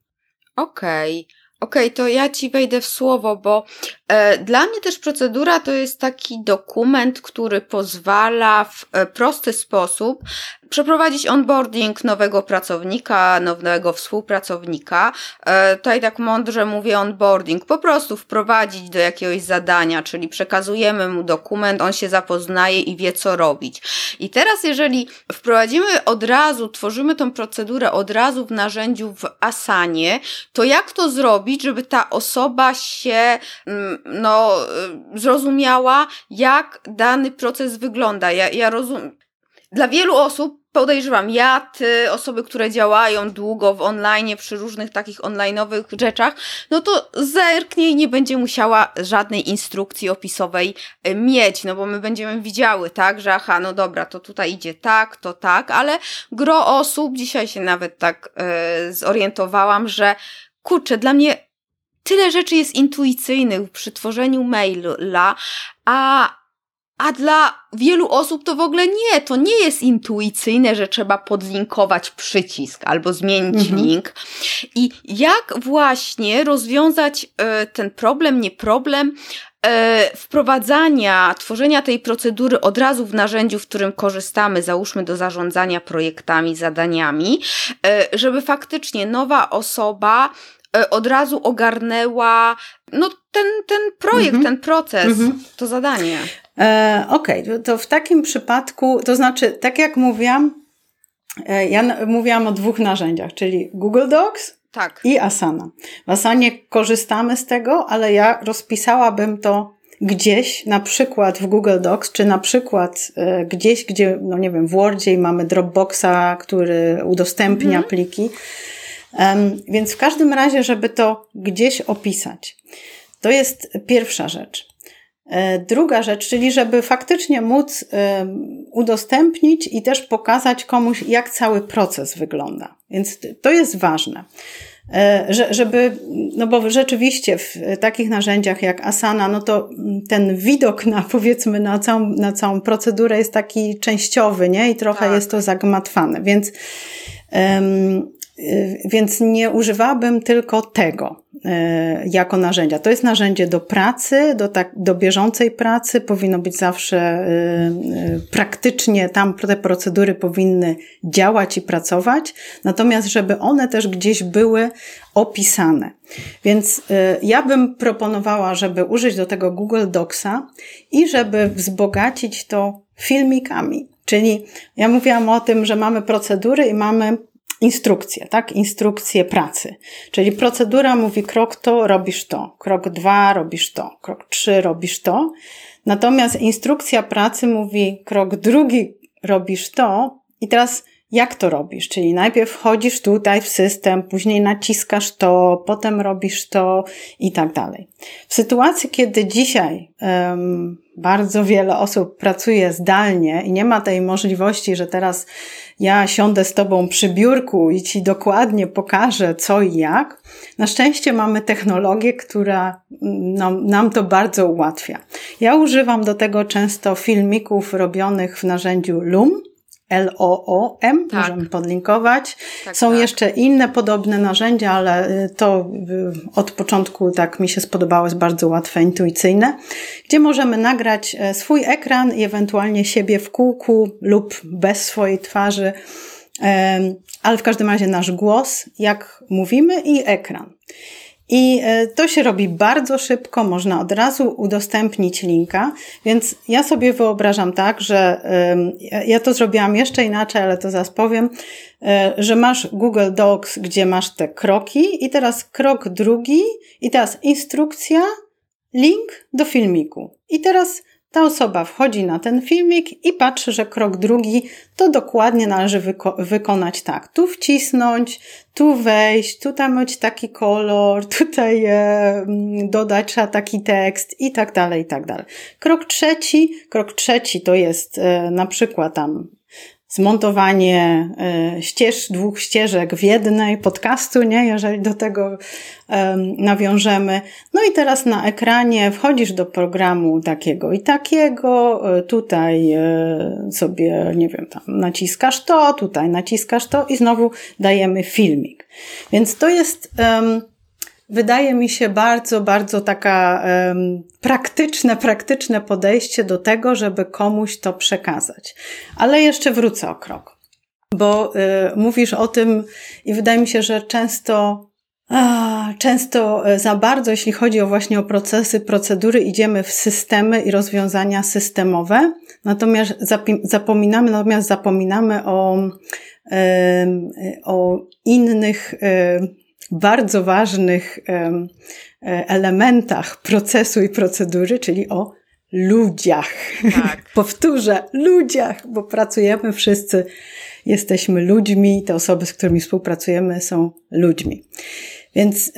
Okej. Okay. Okej, okay, to ja ci wejdę w słowo, bo e, dla mnie też procedura to jest taki dokument, który pozwala w e, prosty sposób przeprowadzić onboarding nowego pracownika, nowego współpracownika. E, tutaj tak mądrze mówię onboarding, po prostu wprowadzić do jakiegoś zadania, czyli przekazujemy mu dokument, on się zapoznaje i wie co robić. I teraz jeżeli wprowadzimy od razu, tworzymy tą procedurę od razu w narzędziu w Asanie, to jak to zrobić, żeby ta osoba się mm, no, y, zrozumiała, jak dany proces wygląda. Ja, ja rozumiem. Dla wielu osób podejrzewam, ja, ty, osoby, które działają długo w online, przy różnych takich online'owych rzeczach, no to zerknie nie będzie musiała żadnej instrukcji opisowej y, mieć, no bo my będziemy widziały, tak, że aha, no dobra, to tutaj idzie tak, to tak, ale gro osób, dzisiaj się nawet tak yy, zorientowałam, że kurczę, dla mnie tyle rzeczy jest intuicyjnych przy tworzeniu maila, a a dla wielu osób to w ogóle nie, to nie jest intuicyjne, że trzeba podlinkować przycisk albo zmienić mhm. link. I jak właśnie rozwiązać y, ten problem, nie problem, y, wprowadzania, tworzenia tej procedury od razu w narzędziu, w którym korzystamy, załóżmy do zarządzania projektami, zadaniami, y, żeby faktycznie nowa osoba E, od razu ogarnęła no, ten, ten projekt, mhm. ten proces, mhm. to zadanie. E, Okej, okay. to w takim przypadku, to znaczy, tak jak mówiłam, e, ja mówiłam o dwóch narzędziach, czyli Google Docs tak. i Asana. W Asanie korzystamy z tego, ale ja rozpisałabym to gdzieś, na przykład w Google Docs, czy na przykład e, gdzieś, gdzie, no nie wiem, w Wordzie mamy Dropboxa, który udostępnia mhm. pliki więc w każdym razie, żeby to gdzieś opisać, to jest pierwsza rzecz. E, druga rzecz, czyli żeby faktycznie móc udostępnić i też pokazać komuś, jak cały proces wygląda. Więc to jest ważne. E, żeby, no bo rzeczywiście w takich narzędziach jak Asana, no to ten widok na powiedzmy na całą, na całą procedurę jest taki częściowy, nie? I trochę tak. jest to zagmatwane. Więc um, więc nie używałabym tylko tego jako narzędzia. To jest narzędzie do pracy, do, tak, do bieżącej pracy, powinno być zawsze y, praktycznie, tam te procedury powinny działać i pracować, natomiast żeby one też gdzieś były opisane. Więc ja bym proponowała, żeby użyć do tego Google Docsa i żeby wzbogacić to filmikami. Czyli ja mówiłam o tym, że mamy procedury i mamy instrukcje, tak? Instrukcje pracy. Czyli procedura mówi krok to, robisz to. Krok dwa, robisz to. Krok trzy, robisz to. Natomiast instrukcja pracy mówi krok drugi, robisz to. I teraz jak to robisz? Czyli najpierw wchodzisz tutaj w system, później naciskasz to, potem robisz to i tak dalej. W sytuacji, kiedy dzisiaj um, bardzo wiele osób pracuje zdalnie i nie ma tej możliwości, że teraz ja siądę z tobą przy biurku i ci dokładnie pokażę co i jak. Na szczęście mamy technologię, która nam, nam to bardzo ułatwia. Ja używam do tego często filmików robionych w narzędziu Loom L-O-O-M, tak. możemy podlinkować. Tak, Są tak. jeszcze inne podobne narzędzia, ale y, to y, od początku tak mi się spodobało, jest bardzo łatwe, intuicyjne, gdzie możemy nagrać e, swój ekran i ewentualnie siebie w kółku lub bez swojej twarzy, ale w każdym razie nasz głos, jak mówimy i ekran. I e, to się robi bardzo szybko, można od razu udostępnić linka, więc ja sobie wyobrażam tak, że ja to zrobiłam jeszcze inaczej, ale to zaraz powiem, e, że masz Google Docs, gdzie masz te kroki i teraz krok drugi i teraz instrukcja, link do filmiku. I teraz ta osoba wchodzi na ten filmik i patrzy, że krok drugi to dokładnie należy wyko wykonać tak. Tu wcisnąć, tu wejść, tutaj mieć taki kolor, tutaj e, dodać trzeba taki tekst i tak dalej, i tak dalej. Krok trzeci, krok trzeci to jest e, na przykład tam zmontowanie e, ścież, dwóch ścieżek w jednej podcastu, nie? Jeżeli do tego nawiążemy. No i teraz na ekranie wchodzisz do programu takiego i takiego, e, tutaj e, sobie, nie wiem, tam naciskasz to, tutaj naciskasz to i znowu dajemy filmik. Więc to jest um, wydaje mi się bardzo, bardzo taka um, praktyczne, praktyczne podejście do tego, żeby komuś to przekazać. Ale jeszcze wrócę o krok, bo y, mówisz o tym i wydaje mi się, że często Często e, za bardzo, jeśli chodzi o właśnie o procesy, procedury, idziemy w systemy i rozwiązania systemowe, natomiast zapominamy, natomiast zapominamy o, o innych bardzo ważnych e, elementach procesu i procedury, czyli o ludziach. Tak. Powtórzę, ludziach, bo pracujemy wszyscy, jesteśmy ludźmi, te osoby, z którymi współpracujemy, są ludźmi. Więc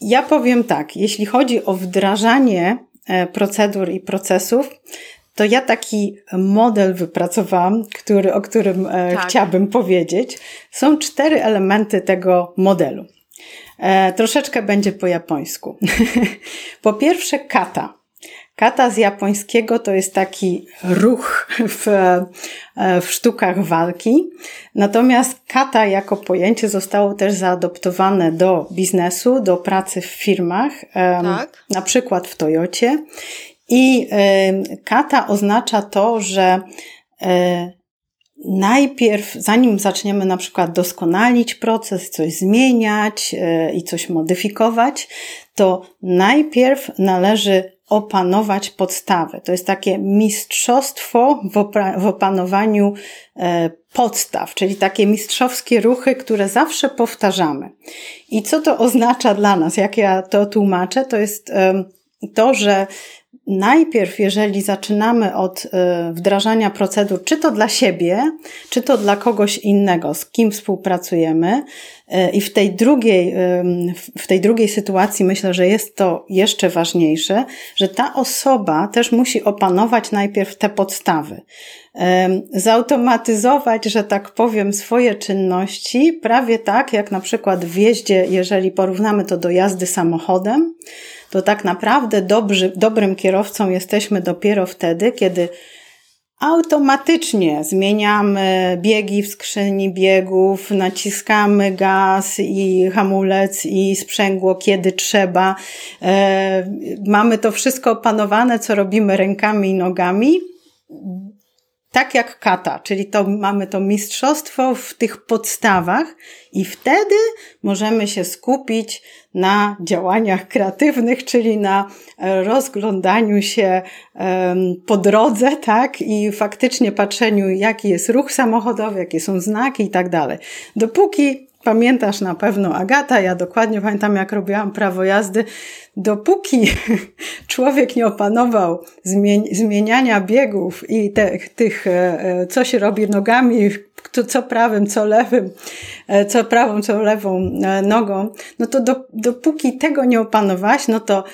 ja powiem tak, jeśli chodzi o wdrażanie e, procedur i procesów, to ja taki model wypracowałam, który, o którym e, tak. chciałabym powiedzieć. Są cztery elementy tego modelu. E, troszeczkę będzie po japońsku. po pierwsze, kata. Kata z japońskiego to jest taki ruch w, e, w sztukach walki. Natomiast kata jako pojęcie zostało też zaadoptowane do biznesu, do pracy w firmach, tak. na przykład w Toyocie. I kata oznacza to, że e, najpierw, zanim zaczniemy na przykład doskonalić proces, coś zmieniać e, i coś modyfikować, to najpierw należy opanować podstawy. To jest takie mistrzostwo w, opanowaniu e, podstaw, czyli takie mistrzowskie ruchy, które zawsze powtarzamy. I co to oznacza dla nas? Jak ja to tłumaczę, to jest to, że najpierw, jeżeli zaczynamy od e, wdrażania procedur, czy to dla siebie, czy to dla kogoś innego, z kim współpracujemy, e, i w tej drugiej, w tej drugiej sytuacji myślę, że jest to jeszcze ważniejsze, że ta osoba też musi opanować najpierw te podstawy. Zautomatyzować, że tak powiem, swoje czynności, prawie tak jak na przykład w jeździe, jeżeli porównamy to do jazdy samochodem, to tak naprawdę dobrzy, dobrym kierowcą jesteśmy dopiero wtedy, kiedy automatycznie zmieniamy biegi w skrzyni biegów, naciskamy gaz i hamulec i sprzęgło, kiedy trzeba. E, mamy to wszystko opanowane, co robimy rękami i nogami tak jak kata, czyli to mamy to mistrzostwo w tych podstawach i wtedy możemy się skupić na działaniach kreatywnych, czyli na e, rozglądaniu się po drodze, tak, i faktycznie patrzeniu, jaki jest ruch samochodowy, jakie są znaki i tak dalej. Dopóki Pamiętasz na pewno Agata, ja dokładnie pamiętam jak robiłam prawo jazdy. Dopóki człowiek nie opanował zmieniania biegów i te, tych, e, e, co się robi nogami, co prawym, co lewym, e, co prawą, co lewą nogą, no to do, dopóki tego nie opanowałaś, no to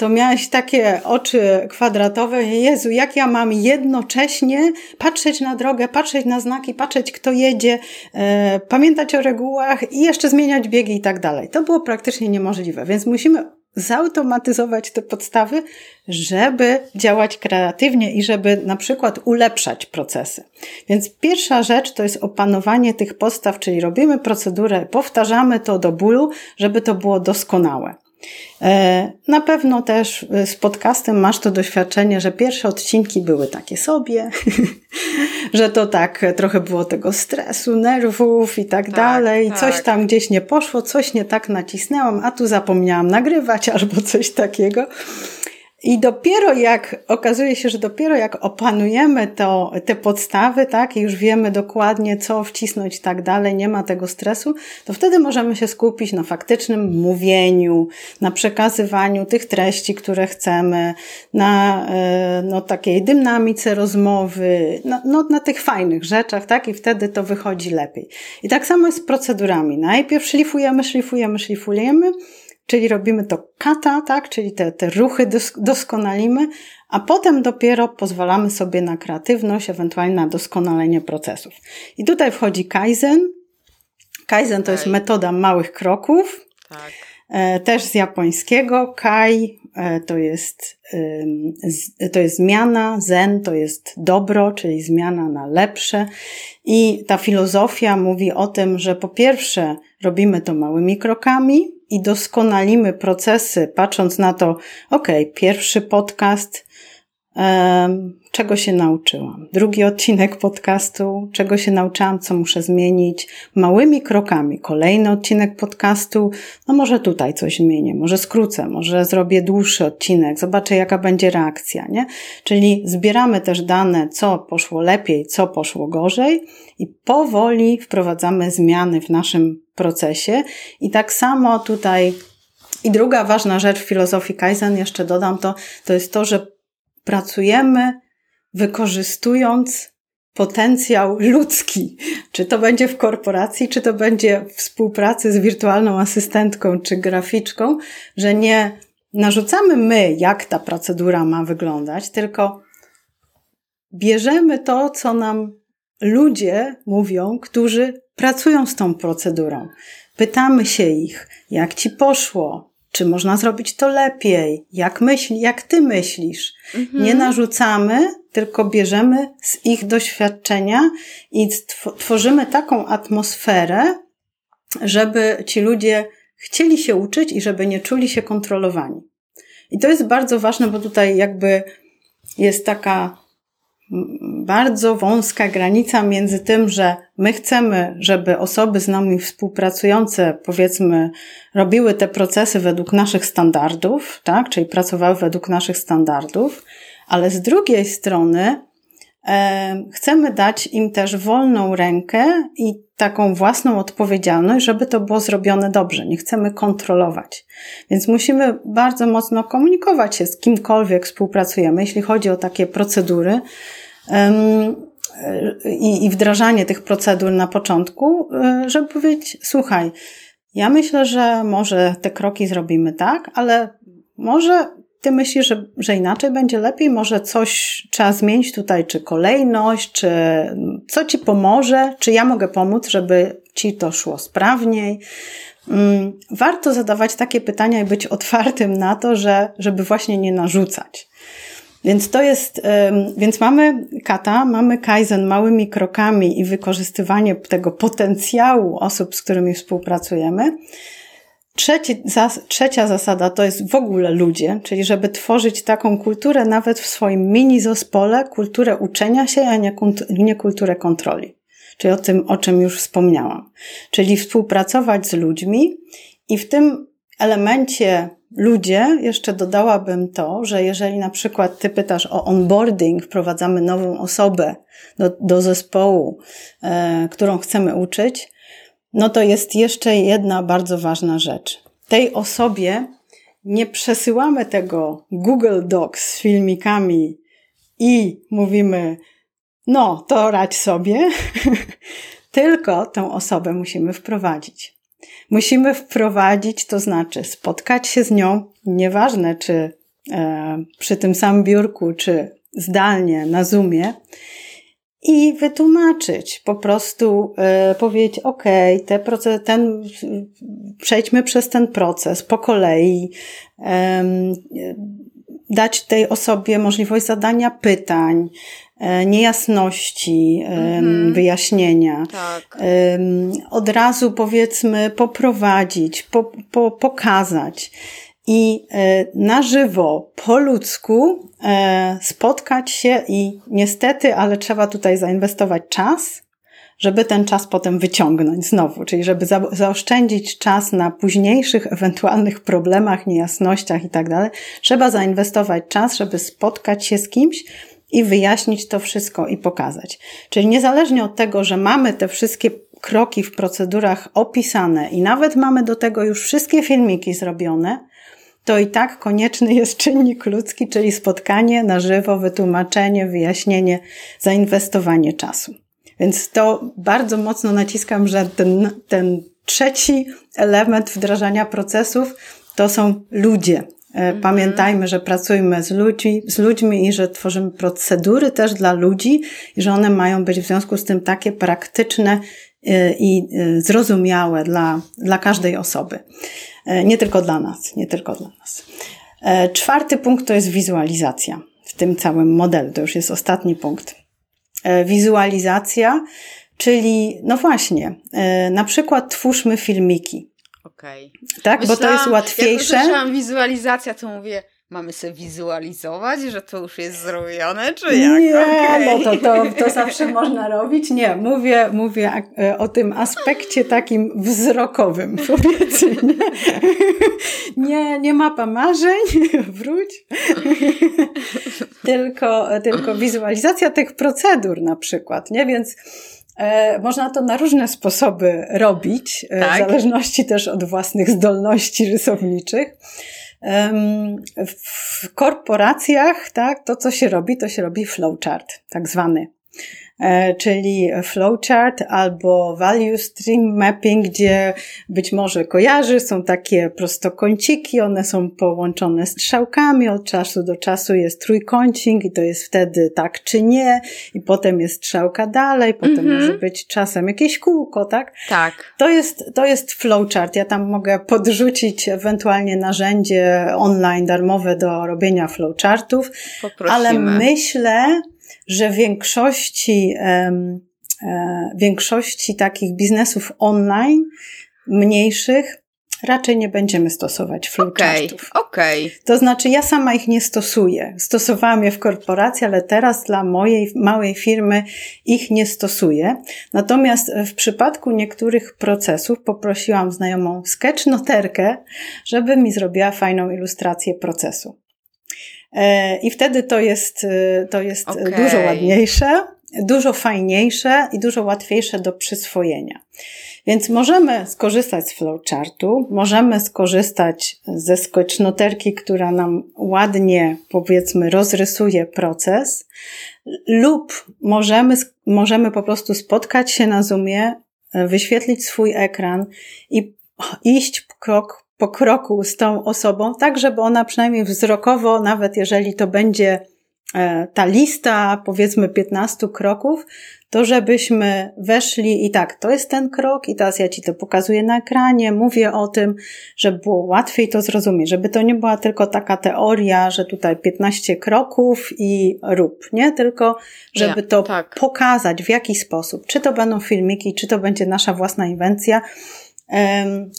to miałeś takie oczy kwadratowe. Jezu, jak ja mam jednocześnie patrzeć na drogę, patrzeć na znaki, patrzeć kto jedzie, e, pamiętać o regułach i jeszcze zmieniać biegi i tak dalej. To było praktycznie niemożliwe, więc musimy zautomatyzować te podstawy, żeby działać kreatywnie i żeby na przykład ulepszać procesy. Więc pierwsza rzecz to jest opanowanie tych podstaw, czyli robimy procedurę, powtarzamy to do bólu, żeby to było doskonałe. E, na pewno też e, z podcastem masz to doświadczenie, że pierwsze odcinki były takie sobie, że to tak trochę było tego stresu, nerwów i tak, tak dalej. Tak. Coś tam gdzieś nie poszło, coś nie tak nacisnęłam, a tu zapomniałam nagrywać albo coś takiego. I dopiero jak, okazuje się, że dopiero jak opanujemy to, te podstawy, tak, i już wiemy dokładnie, co wcisnąć i tak dalej, nie ma tego stresu, to wtedy możemy się skupić na faktycznym mówieniu, na przekazywaniu tych treści, które chcemy, na e, no, takiej dynamice rozmowy, na, no, na tych fajnych rzeczach, tak, i wtedy to wychodzi lepiej. I tak samo jest z procedurami. Najpierw szlifujemy, szlifujemy, szlifujemy, czyli robimy to kata, tak, czyli te, te ruchy doskonalimy, a potem dopiero pozwalamy sobie na kreatywność, ewentualnie na doskonalenie procesów. I tutaj wchodzi Kaizen. Kaizen to jest metoda małych kroków. Tak. E, też z japońskiego. Kai e, to jest, to jest zmiana, zen to jest dobro, czyli zmiana na lepsze. I ta filozofia mówi o tym, że po pierwsze robimy to małymi krokami, i doskonalimy procesy, patrząc na to, ok, pierwszy podcast, czego się nauczyłam. Drugi odcinek podcastu, czego się nauczyłam, co muszę zmienić, małymi krokami. Kolejny odcinek podcastu, no może tutaj coś zmienię, może skrócę, może zrobię dłuższy odcinek, zobaczę jaka będzie reakcja, nie? Czyli zbieramy też dane, co poszło lepiej, co poszło gorzej i powoli wprowadzamy zmiany w naszym procesie. I tak samo tutaj i druga ważna rzecz w filozofii Kaizen, jeszcze dodam to, to jest to, że pracujemy wykorzystując potencjał ludzki. Czy to będzie w korporacji, czy to będzie w współpracy z wirtualną asystentką czy graficzką, że nie narzucamy my, jak ta procedura ma wyglądać, tylko bierzemy to, co nam ludzie mówią, którzy pracują z tą procedurą. Pytamy się ich, jak ci poszło, czy można zrobić to lepiej, jak myśli, jak ty myślisz. Mhm. Nie narzucamy, tylko bierzemy z ich doświadczenia i tworzymy taką atmosferę, żeby ci ludzie chcieli się uczyć i żeby nie czuli się kontrolowani. I to jest bardzo ważne, bo tutaj jakby jest taka bardzo wąska granica między tym, że my chcemy, żeby osoby z nami współpracujące, powiedzmy, robiły te procesy według naszych standardów, tak, czyli pracowały według naszych standardów, ale z drugiej strony e, chcemy dać im też wolną rękę i taką własną odpowiedzialność, żeby to było zrobione dobrze. Nie chcemy kontrolować. Więc musimy bardzo mocno komunikować się z kimkolwiek współpracujemy, jeśli chodzi o takie procedury, i, i wdrażanie tych procedur na początku, e, żeby powiedzieć, słuchaj, ja myślę, że może te kroki zrobimy tak, ale może ty myślisz, że, że inaczej będzie lepiej, może coś trzeba zmienić tutaj, czy kolejność, czy co ci pomoże, czy ja mogę pomóc, żeby ci to szło sprawniej. Mm, warto zadawać takie pytania i być otwartym na to, że, żeby właśnie nie narzucać. Więc to jest, więc mamy kata, mamy kaizen małymi krokami i wykorzystywanie tego potencjału osób, z którymi współpracujemy. Trzeci, zas, trzecia zasada to jest w ogóle ludzie, czyli żeby tworzyć taką kulturę nawet w swoim mini zespole, kulturę uczenia się, a nie, nie kulturę kontroli. Czyli o tym, o czym już wspomniałam. Czyli współpracować z ludźmi i w tym elemencie ludzie, jeszcze dodałabym to, że jeżeli na przykład ty pytasz o onboarding, wprowadzamy nową osobę do, do zespołu, e, którą chcemy uczyć, no to jest jeszcze jedna bardzo ważna rzecz. Tej osobie nie przesyłamy tego Google Docs z filmikami i mówimy, no to radź sobie, tylko tę osobę musimy wprowadzić. Musimy wprowadzić, to znaczy spotkać się z nią, nieważne czy e, przy tym samym biurku, czy zdalnie na Zoomie, i wytłumaczyć, po prostu y, powiedzieć, ok, te proces, ten, przejdźmy przez ten proces po kolei, y, dać tej osobie możliwość zadania pytań, niejasności, mm-hmm. wyjaśnienia. Tak. Od razu powiedzmy poprowadzić, po, po, pokazać i e, na żywo, po ludzku e, spotkać się i niestety, ale trzeba tutaj zainwestować czas, żeby ten czas potem wyciągnąć znowu, czyli żeby za, zaoszczędzić czas na późniejszych ewentualnych problemach, niejasnościach i tak dalej, trzeba zainwestować czas, żeby spotkać się z kimś i wyjaśnić to wszystko i pokazać. Czyli niezależnie od tego, że mamy te wszystkie kroki w procedurach opisane i nawet mamy do tego już wszystkie filmiki zrobione, to i tak konieczny jest czynnik ludzki, czyli spotkanie na żywo, wytłumaczenie, wyjaśnienie, zainwestowanie czasu. Więc to bardzo mocno naciskam, że ten, ten trzeci element wdrażania procesów to są ludzie. E, mhm. Pamiętajmy, że pracujemy z ludźmi, z ludźmi i że tworzymy procedury też dla ludzi i że one mają być w związku z tym takie praktyczne e, i e, zrozumiałe dla, dla każdej osoby. Nie tylko dla nas, nie tylko dla nas. Czwarty punkt to jest wizualizacja w tym całym modelu. To już jest ostatni punkt. Wizualizacja, czyli no właśnie, na przykład twórzmy filmiki. Okej. Okay. Tak, Myślałam, bo to jest łatwiejsze. Jak usłyszałam wizualizacja, to mówię, mamy sobie wizualizować, że to już jest zrobione, czy jak? Nie, okay. no to, to, to zawsze można robić. Nie, mówię, mówię e, o tym aspekcie takim wzrokowym, powiedzmy. Nie, nie mapa marzeń, wróć. tylko, tylko wizualizacja tych procedur na przykład, nie? Więc można to na różne sposoby robić, e, tak? w zależności też od własnych zdolności rysowniczych. W korporacjach, tak, to co się robi, to się robi flowchart, tak zwany. E, czyli flowchart albo value stream mapping, gdzie być może kojarzy, są takie prostokąciki, one są połączone strzałkami, od czasu do czasu jest trójkącik i to jest wtedy tak czy nie i potem jest strzałka dalej, potem mm -hmm. może być czasem jakieś kółko, tak? Tak. To jest, to jest flowchart. Ja tam mogę podrzucić ewentualnie narzędzie online darmowe do robienia flowchartów, Poprosimy. ale myślę, że w większości, e, większości takich biznesów online, mniejszych, raczej nie będziemy stosować flowchartów. Okej, okay, To znaczy, ja sama ich nie stosuję. Stosowałam je w korporacji, ale teraz dla mojej małej firmy ich nie stosuję. Natomiast w przypadku niektórych procesów poprosiłam znajomą sketchnoterkę, żeby mi zrobiła fajną ilustrację procesu. E, I wtedy to jest, e, to jest okay. dużo ładniejsze, dużo fajniejsze i dużo łatwiejsze do przyswojenia. Więc możemy skorzystać z flowchartu, możemy skorzystać ze sketchnoterki, która nam ładnie, powiedzmy, rozrysuje proces, lub możemy, możemy po prostu spotkać się na Zoomie, e, wyświetlić swój ekran i iść krok po kroku z tą osobą, tak żeby ona przynajmniej wzrokowo, nawet jeżeli to będzie e, ta lista, powiedzmy 15 kroków, to żebyśmy weszli i tak, to jest ten krok i teraz ja Ci to pokazuję na ekranie, mówię o tym, żeby było łatwiej to zrozumieć, żeby to nie była tylko taka teoria, że tutaj 15 kroków i rób, nie? Tylko żeby to tak. pokazać w jaki sposób, czy to będą filmiki, czy to będzie nasza własna inwencja,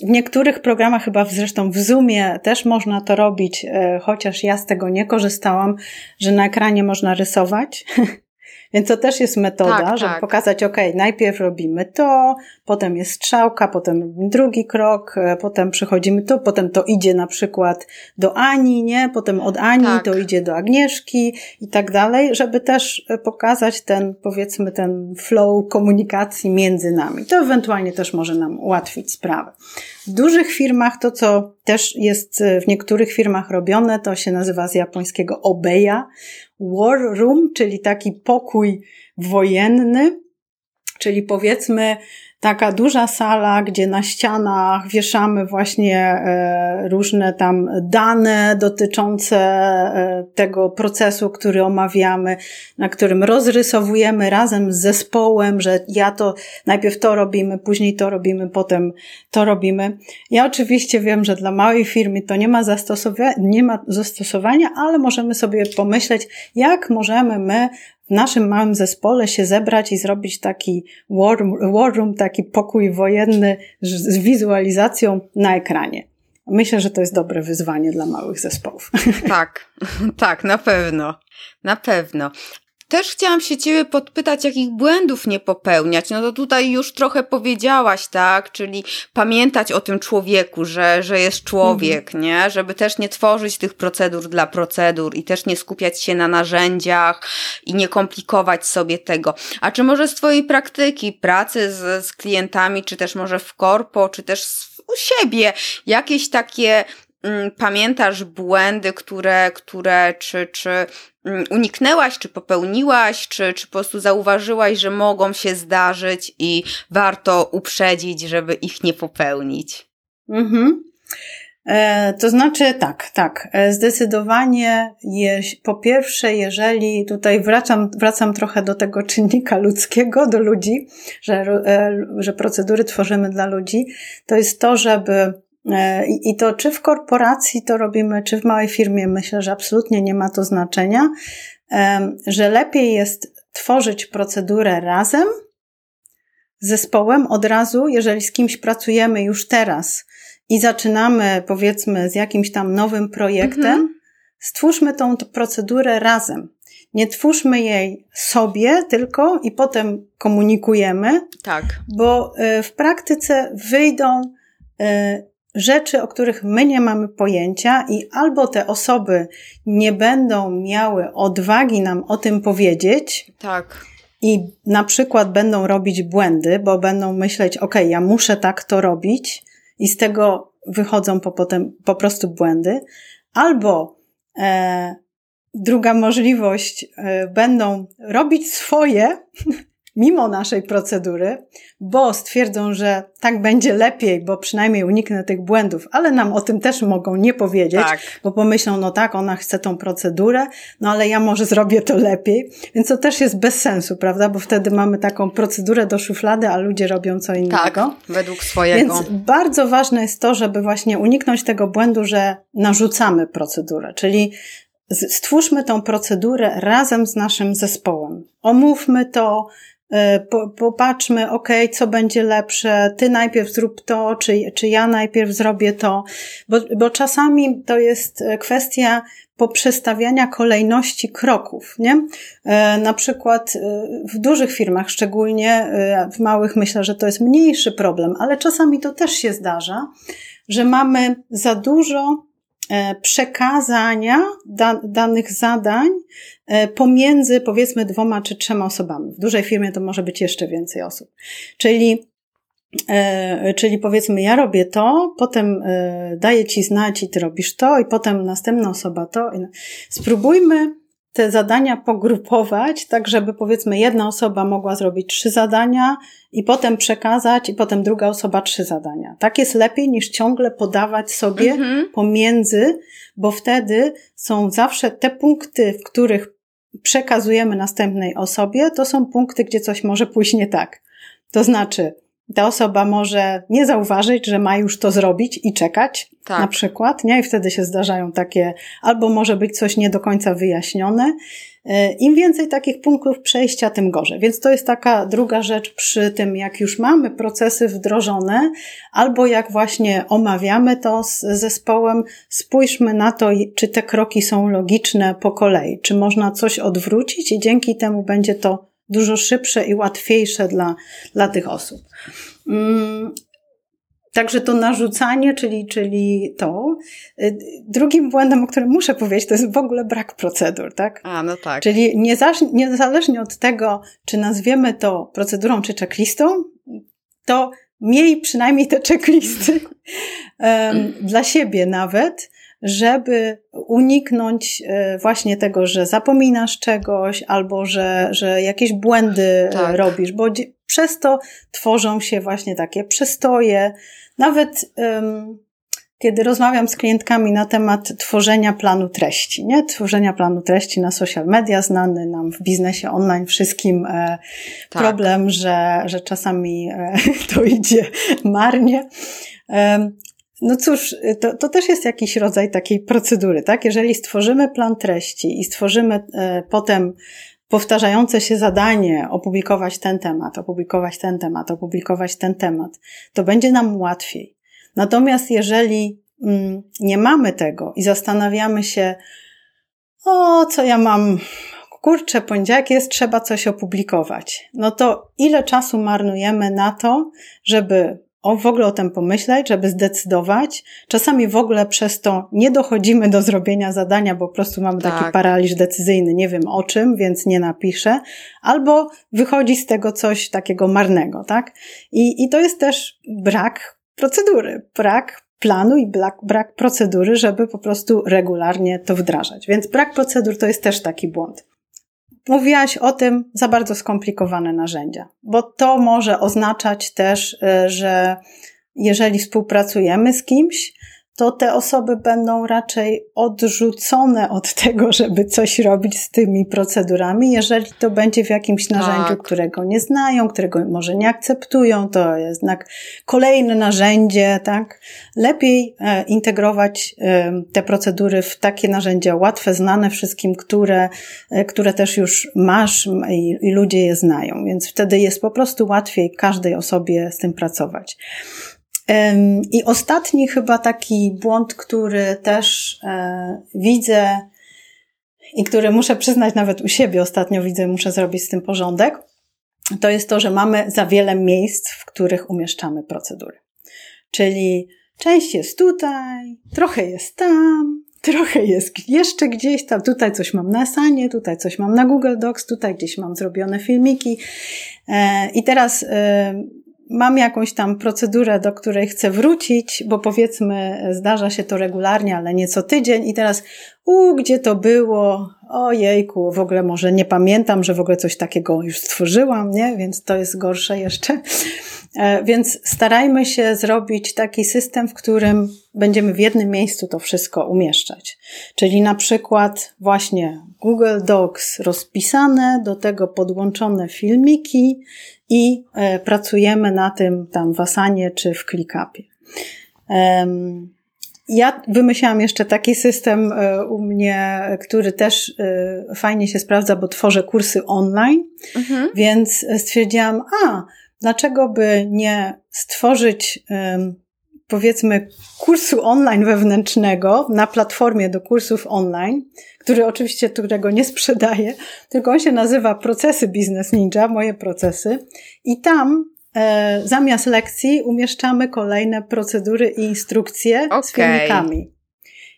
W niektórych programach, chyba zresztą w Zoomie też można to robić, e, chociaż ja z tego nie korzystałam, że na ekranie można rysować. Więc to też jest metoda, tak, żeby tak. pokazać, ok, najpierw robimy to, potem jest strzałka, potem drugi krok, e, potem przechodzimy tu, potem to idzie na przykład do Ani, nie? Potem od Ani tak. to idzie do Agnieszki i tak dalej, żeby też e, pokazać ten, powiedzmy, ten flow komunikacji między nami. To ewentualnie też może nam ułatwić sprawę. W dużych firmach to, co też jest e, w niektórych firmach robione, to się nazywa z japońskiego obeya, war room, czyli taki pokój wojenny, czyli powiedzmy taka duża sala, gdzie na ścianach wieszamy właśnie e, różne tam dane dotyczące e, tego procesu, który omawiamy, na którym rozrysowujemy razem z zespołem, że ja to najpierw to robimy, później to robimy, potem to robimy. Ja oczywiście wiem, że dla małej firmy to nie ma zastosowania, nie ma zastosowania, ale możemy sobie pomyśleć, jak możemy my w naszym małym zespole się zebrać i zrobić taki war, war room, taki pokój wojenny z wizualizacją na ekranie. Myślę, że to jest dobre wyzwanie dla małych zespołów. Tak, tak, na pewno. Na pewno. Też chciałam się Ciebie podpytać, jakich błędów nie popełniać. No to tutaj już trochę powiedziałaś, tak? Czyli pamiętać o tym człowieku, że, że jest człowiek, mhm. nie? Żeby też nie tworzyć tych procedur dla procedur i też nie skupiać się na narzędziach i nie komplikować sobie tego. A czy może z Twojej praktyki, pracy z, z klientami, czy też może w korpo, czy też u siebie, jakieś takie mm, pamiętasz błędy, które, które czy, czy uniknęłaś, czy popełniłaś, czy, czy po prostu zauważyłaś, że mogą się zdarzyć i warto uprzedzić, żeby ich nie popełnić? Mhm. E, to znaczy tak, tak. E, zdecydowanie po pierwsze, jeżeli tutaj wracam, wracam trochę do tego czynnika ludzkiego, do ludzi, że, e, że procedury tworzymy dla ludzi, to jest to, żeby I to czy w korporacji to robimy, czy w małej firmie, myślę, że absolutnie nie ma to znaczenia, że lepiej jest tworzyć procedurę razem, zespołem od razu, jeżeli z kimś pracujemy już teraz i zaczynamy, powiedzmy, z jakimś tam nowym projektem, mhm. stwórzmy tą procedurę razem. Nie twórzmy jej sobie tylko i potem komunikujemy. Tak. Bo e, w praktyce wyjdą e, rzeczy, o których my nie mamy pojęcia, i albo te osoby nie będą miały odwagi nam o tym powiedzieć. Tak. I na przykład będą robić błędy, bo będą myśleć, ok, ja muszę tak to robić, i z tego wychodzą po, potem po prostu błędy. Albo e, druga możliwość, e, będą robić swoje, mimo naszej procedury, bo stwierdzą, że tak będzie lepiej, bo przynajmniej uniknę tych błędów, ale nam o tym też mogą nie powiedzieć, tak. bo pomyślą, no tak, ona chce tą procedurę, no ale ja może zrobię to lepiej, więc to też jest bez sensu, prawda, bo wtedy mamy taką procedurę do szuflady, a ludzie robią co innego. Tak, według swojego. Więc bardzo ważne jest to, żeby właśnie uniknąć tego błędu, że narzucamy procedurę, czyli stwórzmy tą procedurę razem z naszym zespołem. Omówmy to, popatrzmy, ok, co będzie lepsze, ty najpierw zrób to, czy, czy ja najpierw zrobię to, bo, bo czasami to jest kwestia poprzestawiania kolejności kroków, nie? E, na przykład e, w dużych firmach szczególnie, w małych myślę, że to jest mniejszy problem, ale czasami to też się zdarza, że mamy za dużo E, przekazania da, danych zadań e, pomiędzy powiedzmy dwoma czy trzema osobami. W dużej firmie to może być jeszcze więcej osób. Czyli e, czyli powiedzmy, ja robię to, potem daję ci znać i ty robisz to, i potem następna osoba to. Spróbujmy te zadania pogrupować, tak żeby powiedzmy jedna osoba mogła zrobić trzy zadania i potem przekazać i potem druga osoba trzy zadania. Tak jest lepiej niż ciągle podawać sobie mhm. pomiędzy, bo wtedy są zawsze te punkty, w których przekazujemy następnej osobie, to są punkty, gdzie coś może pójść nie tak. To znaczy, ta osoba może nie zauważyć, że ma już to zrobić i czekać, tak. na przykład, nie? I wtedy się zdarzają takie, albo może być coś nie do końca wyjaśnione. E, Im więcej takich punktów przejścia, tym gorzej. Więc to jest taka druga rzecz przy tym, jak już mamy procesy wdrożone, albo jak właśnie omawiamy to z zespołem, spójrzmy na to, czy te kroki są logiczne po kolei, czy można coś odwrócić i dzięki temu będzie to dużo szybsze i łatwiejsze dla, dla tych osób. Także to narzucanie, czyli, czyli to. Y, drugim błędem, o którym muszę powiedzieć, to jest w ogóle brak procedur, tak? A, no tak. Czyli niezależnie od tego, czy nazwiemy to procedurą czy checklistą, to miej przynajmniej te checklisty dla siebie nawet, żeby uniknąć e, właśnie tego, że zapominasz czegoś albo że, że jakieś błędy e, tak. robisz, bo przez to tworzą się właśnie takie przestoje. Nawet um, kiedy rozmawiam z klientkami na temat tworzenia planu treści, nie? Tworzenia planu treści na social media, znany nam w biznesie online wszystkim e, tak. problem, że, że czasami e, to idzie marnie. E, no cóż, to, to też jest jakiś rodzaj takiej procedury, tak? Jeżeli stworzymy plan treści i stworzymy e, potem powtarzające się zadanie opublikować ten temat, opublikować ten temat, opublikować ten temat, to będzie nam łatwiej. Natomiast jeżeli mm, nie mamy tego i zastanawiamy się, o co ja mam, kurczę, poniedziałek jest, trzeba coś opublikować, no to ile czasu marnujemy na to, żeby o, w ogóle o tym pomyśleć, żeby zdecydować. Czasami w ogóle przez to nie dochodzimy do zrobienia zadania, bo po prostu mamy tak. taki paraliż decyzyjny, nie wiem o czym, więc nie napiszę. Albo wychodzi z tego coś takiego marnego, tak? I, i to jest też brak procedury, brak planu i brak, brak procedury, żeby po prostu regularnie to wdrażać. Więc brak procedur to jest też taki błąd mówiłaś o tym za bardzo skomplikowane narzędzia, bo to może oznaczać też, y, że jeżeli współpracujemy z kimś, to te osoby będą raczej odrzucone od tego, żeby coś robić z tymi procedurami, jeżeli to będzie w jakimś narzędziu, tak. którego nie znają, którego może nie akceptują, to jest znak kolejne narzędzie, tak? Lepiej e, integrować e, te procedury w takie narzędzia łatwe, znane wszystkim, które, e, które też już masz i, i ludzie je znają, więc wtedy jest po prostu łatwiej każdej osobie z tym pracować. I ostatni chyba taki błąd, który też e, widzę i który muszę przyznać nawet u siebie ostatnio widzę, muszę zrobić z tym porządek, to jest to, że mamy za wiele miejsc, w których umieszczamy procedury. Czyli część jest tutaj, trochę jest tam, trochę jest jeszcze gdzieś tam, tutaj coś mam na Sanie, tutaj coś mam na Google Docs, tutaj gdzieś mam zrobione filmiki. E, I teraz mam jakąś tam procedurę, do której chcę wrócić, bo powiedzmy, zdarza się to regularnie, ale nie co tydzień i teraz, u, gdzie to było? Ojejku, w ogóle może nie pamiętam, że w ogóle coś takiego już stworzyłam, nie? Więc to jest gorsze jeszcze. E, więc starajmy się zrobić taki system, w którym będziemy w jednym miejscu to wszystko umieszczać. Czyli na przykład właśnie Google Docs rozpisane, do tego podłączone filmiki i e, pracujemy na tym tam w Asanie czy w ClickUpie. Ja wymyślałam jeszcze taki system e, u mnie, który też fajnie się sprawdza, bo tworzę kursy online, mhm. więc stwierdziłam, a dlaczego by nie stworzyć powiedzmy kursu online wewnętrznego na platformie do kursów online, który oczywiście którego nie sprzedaję, tylko on się nazywa Procesy Business Ninja, moje procesy i tam e, zamiast lekcji umieszczamy kolejne procedury i instrukcje okay. z filmikami.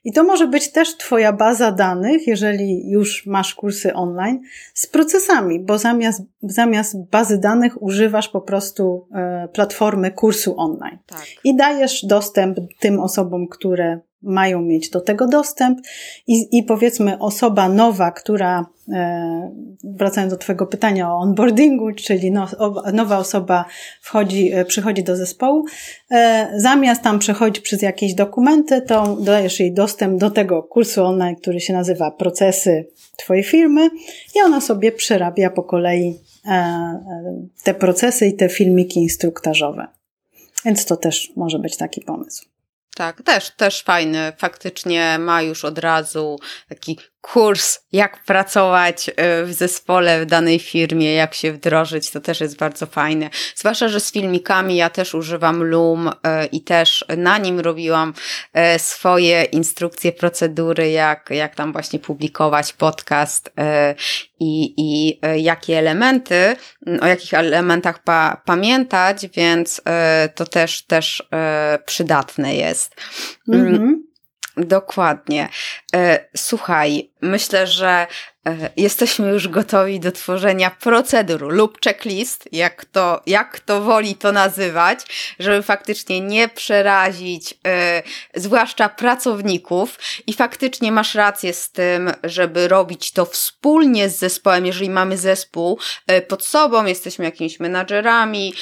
I to może być też Twoja baza danych, jeżeli już masz kursy online, z procesami, bo zamiast, zamiast bazy danych używasz po prostu e, platformy kursu online. Tak. I dajesz dostęp tym osobom, które mają mieć do tego dostęp i, i powiedzmy osoba nowa, która, e, wracając do Twojego pytania o onboardingu, czyli no, nowa osoba wchodzi, e, przychodzi do zespołu, e, zamiast tam przechodzić przez jakieś dokumenty, to dajesz jej dostęp do tego kursu online, który się nazywa Procesy Twojej firmy i ona sobie przerabia po kolei te procesy i te filmiki instruktażowe. Więc to też może być taki pomysł. Tak, też, też fajny. Faktycznie ma już od razu taki kurs, jak pracować y, w zespole w danej firmie, jak się wdrożyć, to też jest bardzo fajne. Zwłaszcza, że z filmikami ja też używam Loom y, i też na nim robiłam y, swoje instrukcje, procedury, jak, jak tam właśnie publikować podcast i, i jakie elementy, o jakich elementach pa, pamiętać, więc to też, też przydatne jest. Mm -hmm. Dokładnie. E, słuchaj, myślę, że e, jesteśmy już gotowi do tworzenia procedur lub checklist, jak to, jak to woli to nazywać, żeby faktycznie nie przerazić, e, zwłaszcza pracowników. I faktycznie masz rację z tym, żeby robić to wspólnie z zespołem, jeżeli mamy zespół pod sobą, jesteśmy jakimiś menadżerami,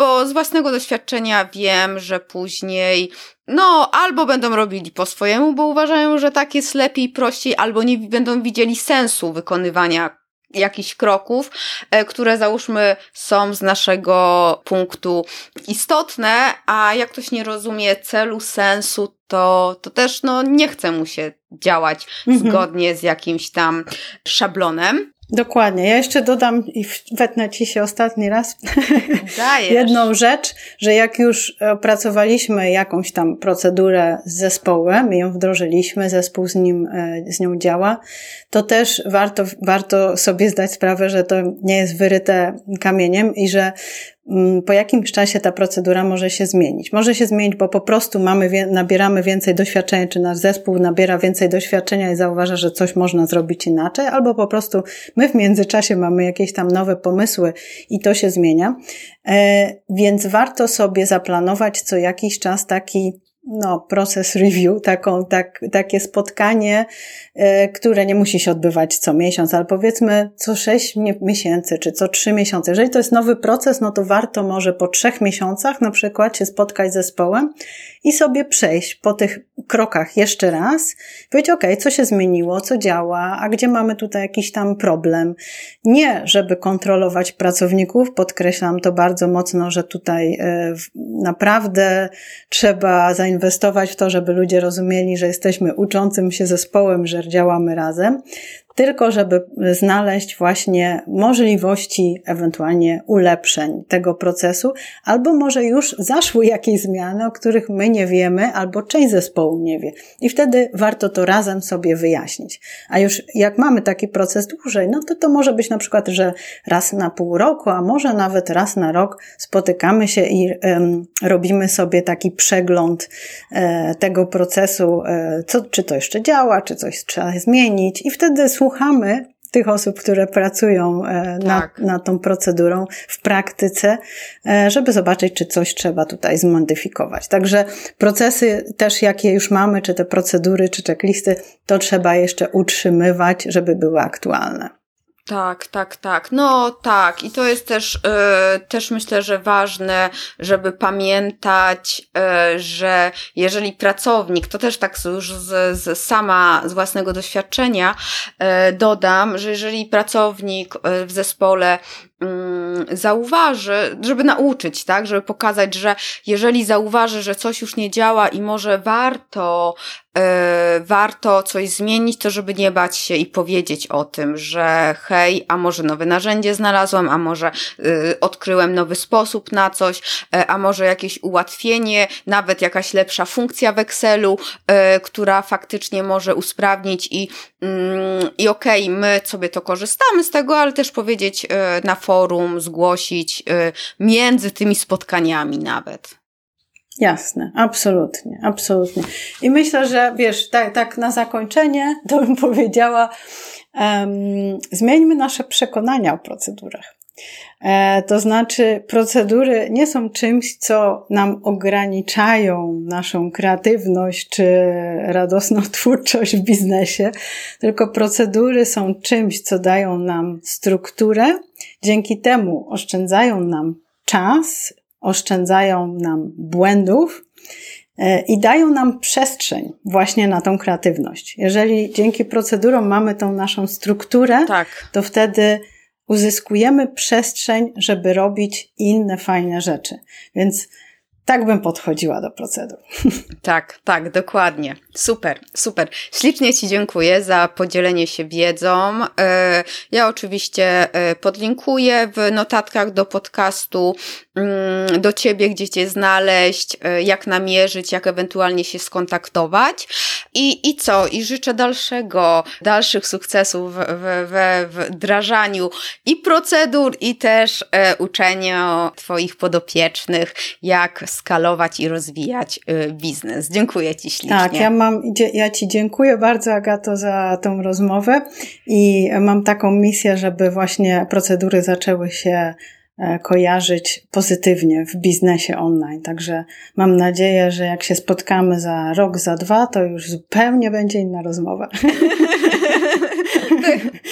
bo z własnego doświadczenia wiem, że później no, albo będą robili po swojemu, bo uważają, że tak jest lepiej, prościej, albo nie będą widzieli sensu wykonywania jakichś kroków, e, które załóżmy są z naszego punktu istotne, a jak ktoś nie rozumie celu, sensu, to, to też no, nie chce mu się działać mhm. zgodnie z jakimś tam szablonem. Dokładnie. Ja jeszcze dodam i wetnę Ci się ostatni raz Dajesz. jedną rzecz, że jak już opracowaliśmy jakąś tam procedurę z zespołem i ją wdrożyliśmy, zespół z, nim, e, z nią działa, to też warto, warto sobie zdać sprawę, że to nie jest wyryte kamieniem i że po jakimś czasie ta procedura może się zmienić. Może się zmienić, bo po prostu mamy, nabieramy więcej doświadczenia, czy nasz zespół nabiera więcej doświadczenia i zauważa, że coś można zrobić inaczej, albo po prostu my w międzyczasie mamy jakieś tam nowe pomysły i to się zmienia. E, więc warto sobie zaplanować co jakiś czas taki no, proces review, taką, tak, takie spotkanie, e, które nie musi się odbywać co miesiąc, ale powiedzmy co sześć miesięcy, czy co trzy miesiące. Jeżeli to jest nowy proces, no to warto może po trzech miesiącach na przykład się spotkać z zespołem i sobie przejść po tych krokach jeszcze raz, powiedzieć, ok, co się zmieniło, co działa, a gdzie mamy tutaj jakiś tam problem. Nie, żeby kontrolować pracowników, podkreślam to bardzo mocno, że tutaj e, naprawdę trzeba zainwestować w to, żeby ludzie rozumieli, że jesteśmy uczącym się zespołem, że działamy razem, tylko żeby znaleźć właśnie możliwości ewentualnie ulepszeń tego procesu, albo może już zaszły jakieś zmiany, o których my nie wiemy, albo część zespołu nie wie. I wtedy warto to razem sobie wyjaśnić. A już jak mamy taki proces dłużej, no to to może być na przykład, że raz na pół roku, a może nawet raz na rok spotykamy się i um, robimy sobie taki przegląd e, tego procesu, e, co, czy to jeszcze działa, czy coś trzeba zmienić i wtedy słuchamy tych osób, które pracują e, na, tak. na tą procedurą w praktyce, e, żeby zobaczyć, czy coś trzeba tutaj zmodyfikować. Także procesy też, jakie już mamy, czy te procedury, czy checklisty, to trzeba jeszcze utrzymywać, żeby były aktualne. Tak, tak, tak. No tak. I to jest też, yy, też myślę, że ważne, żeby pamiętać, yy, że jeżeli pracownik, to też tak już z, z sama, z własnego doświadczenia yy, dodam, że jeżeli pracownik w zespole zauważy, żeby nauczyć, tak, żeby pokazać, że jeżeli zauważy, że coś już nie działa i może warto, yy, warto coś zmienić, to żeby nie bać się i powiedzieć o tym, że hej, a może nowe narzędzie znalazłam, a może yy, odkryłem nowy sposób na coś, yy, a może jakieś ułatwienie, nawet jakaś lepsza funkcja w Excelu, która faktycznie może usprawnić i, mm, i okej, okay, my sobie to korzystamy z tego, ale też powiedzieć na forum, zgłosić y, między tymi spotkaniami nawet. Jasne, absolutnie, absolutnie. I myślę, że wiesz, tak, tak na zakończenie to bym powiedziała, um, zmieńmy nasze przekonania o procedurach. E, to znaczy, procedury nie są czymś, co nam ograniczają naszą kreatywność czy radosną twórczość w biznesie, tylko procedury są czymś, co dają nam strukturę. Dzięki temu oszczędzają nam czas, oszczędzają nam błędów e, i dają nam przestrzeń właśnie na tą kreatywność. Jeżeli dzięki procedurom mamy tą naszą strukturę, tak. to wtedy uzyskujemy przestrzeń, żeby robić inne fajne rzeczy. Więc tak bym podchodziła do procedur. Tak, tak, dokładnie. Super, super. Ślicznie Ci dziękuję za podzielenie się wiedzą. E, ja oczywiście e, podlinkuję w notatkach do podcastu mm, do Ciebie, gdzie Cię znaleźć, e, jak namierzyć, jak ewentualnie się skontaktować. I, i co? I życzę dalszego, dalszych sukcesów w, w, w wdrażaniu i procedur, i też uczeniu Twoich podopiecznych, jak skalować i rozwijać y, biznes. Dziękuję Ci ślicznie. Tak, ja mam, ja Ci dziękuję bardzo Agato za tą rozmowę i mam taką misję, żeby właśnie procedury zaczęły się e, kojarzyć pozytywnie w biznesie online. Także mam nadzieję, że jak się spotkamy za rok, za dwa, to już zupełnie będzie inna rozmowa.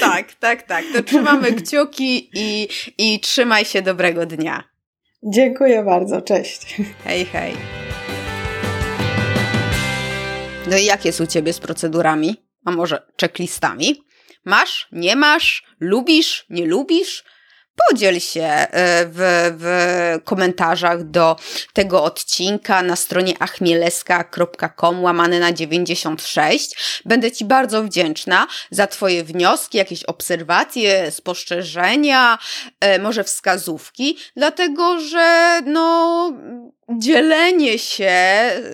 tak, tak, tak. To trzymamy kciuki i, i trzymaj się dobrego dnia. Dziękuję bardzo, cześć. Hej, hej. No i jak jest u ciebie z procedurami? A może checklistami? Masz? Nie masz? Lubisz? Nie lubisz? Podziel się e, w, w komentarzach do tego odcinka na stronie achmieleska.com łamane na 96. Będę Ci bardzo wdzięczna za Twoje wnioski, jakieś obserwacje, spostrzeżenia, e, może wskazówki, dlatego że no dzielenie się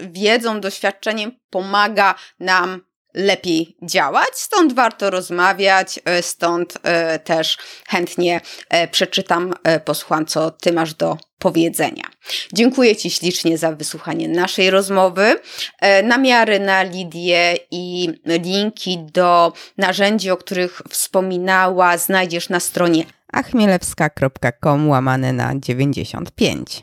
wiedzą, doświadczeniem pomaga nam lepiej działać, stąd warto rozmawiać, e, stąd e, też chętnie e, przeczytam, posłucham, co Ty masz do powiedzenia. Dziękuję Ci ślicznie za wysłuchanie naszej rozmowy. Namiary na Lidię i linki do narzędzi, o których wspominała, znajdziesz na stronie achmielewska.com łamane na 95.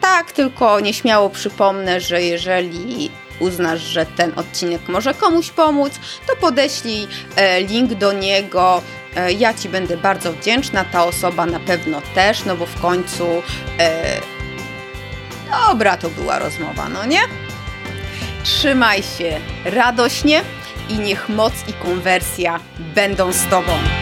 Tak, tylko nieśmiało przypomnę, że jeżeli uznasz, że ten odcinek może komuś pomóc, to podeślij e, link do niego. E, ja Ci będę bardzo wdzięczna, ta osoba na pewno też, no bo w końcu e, dobra to była rozmowa, no nie? Trzymaj się radośnie i niech moc i konwersja będą z Tobą.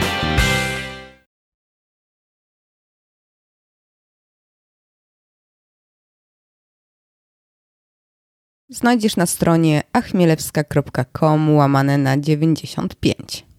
Znajdziesz na stronie achmielewska.com łamane na 95.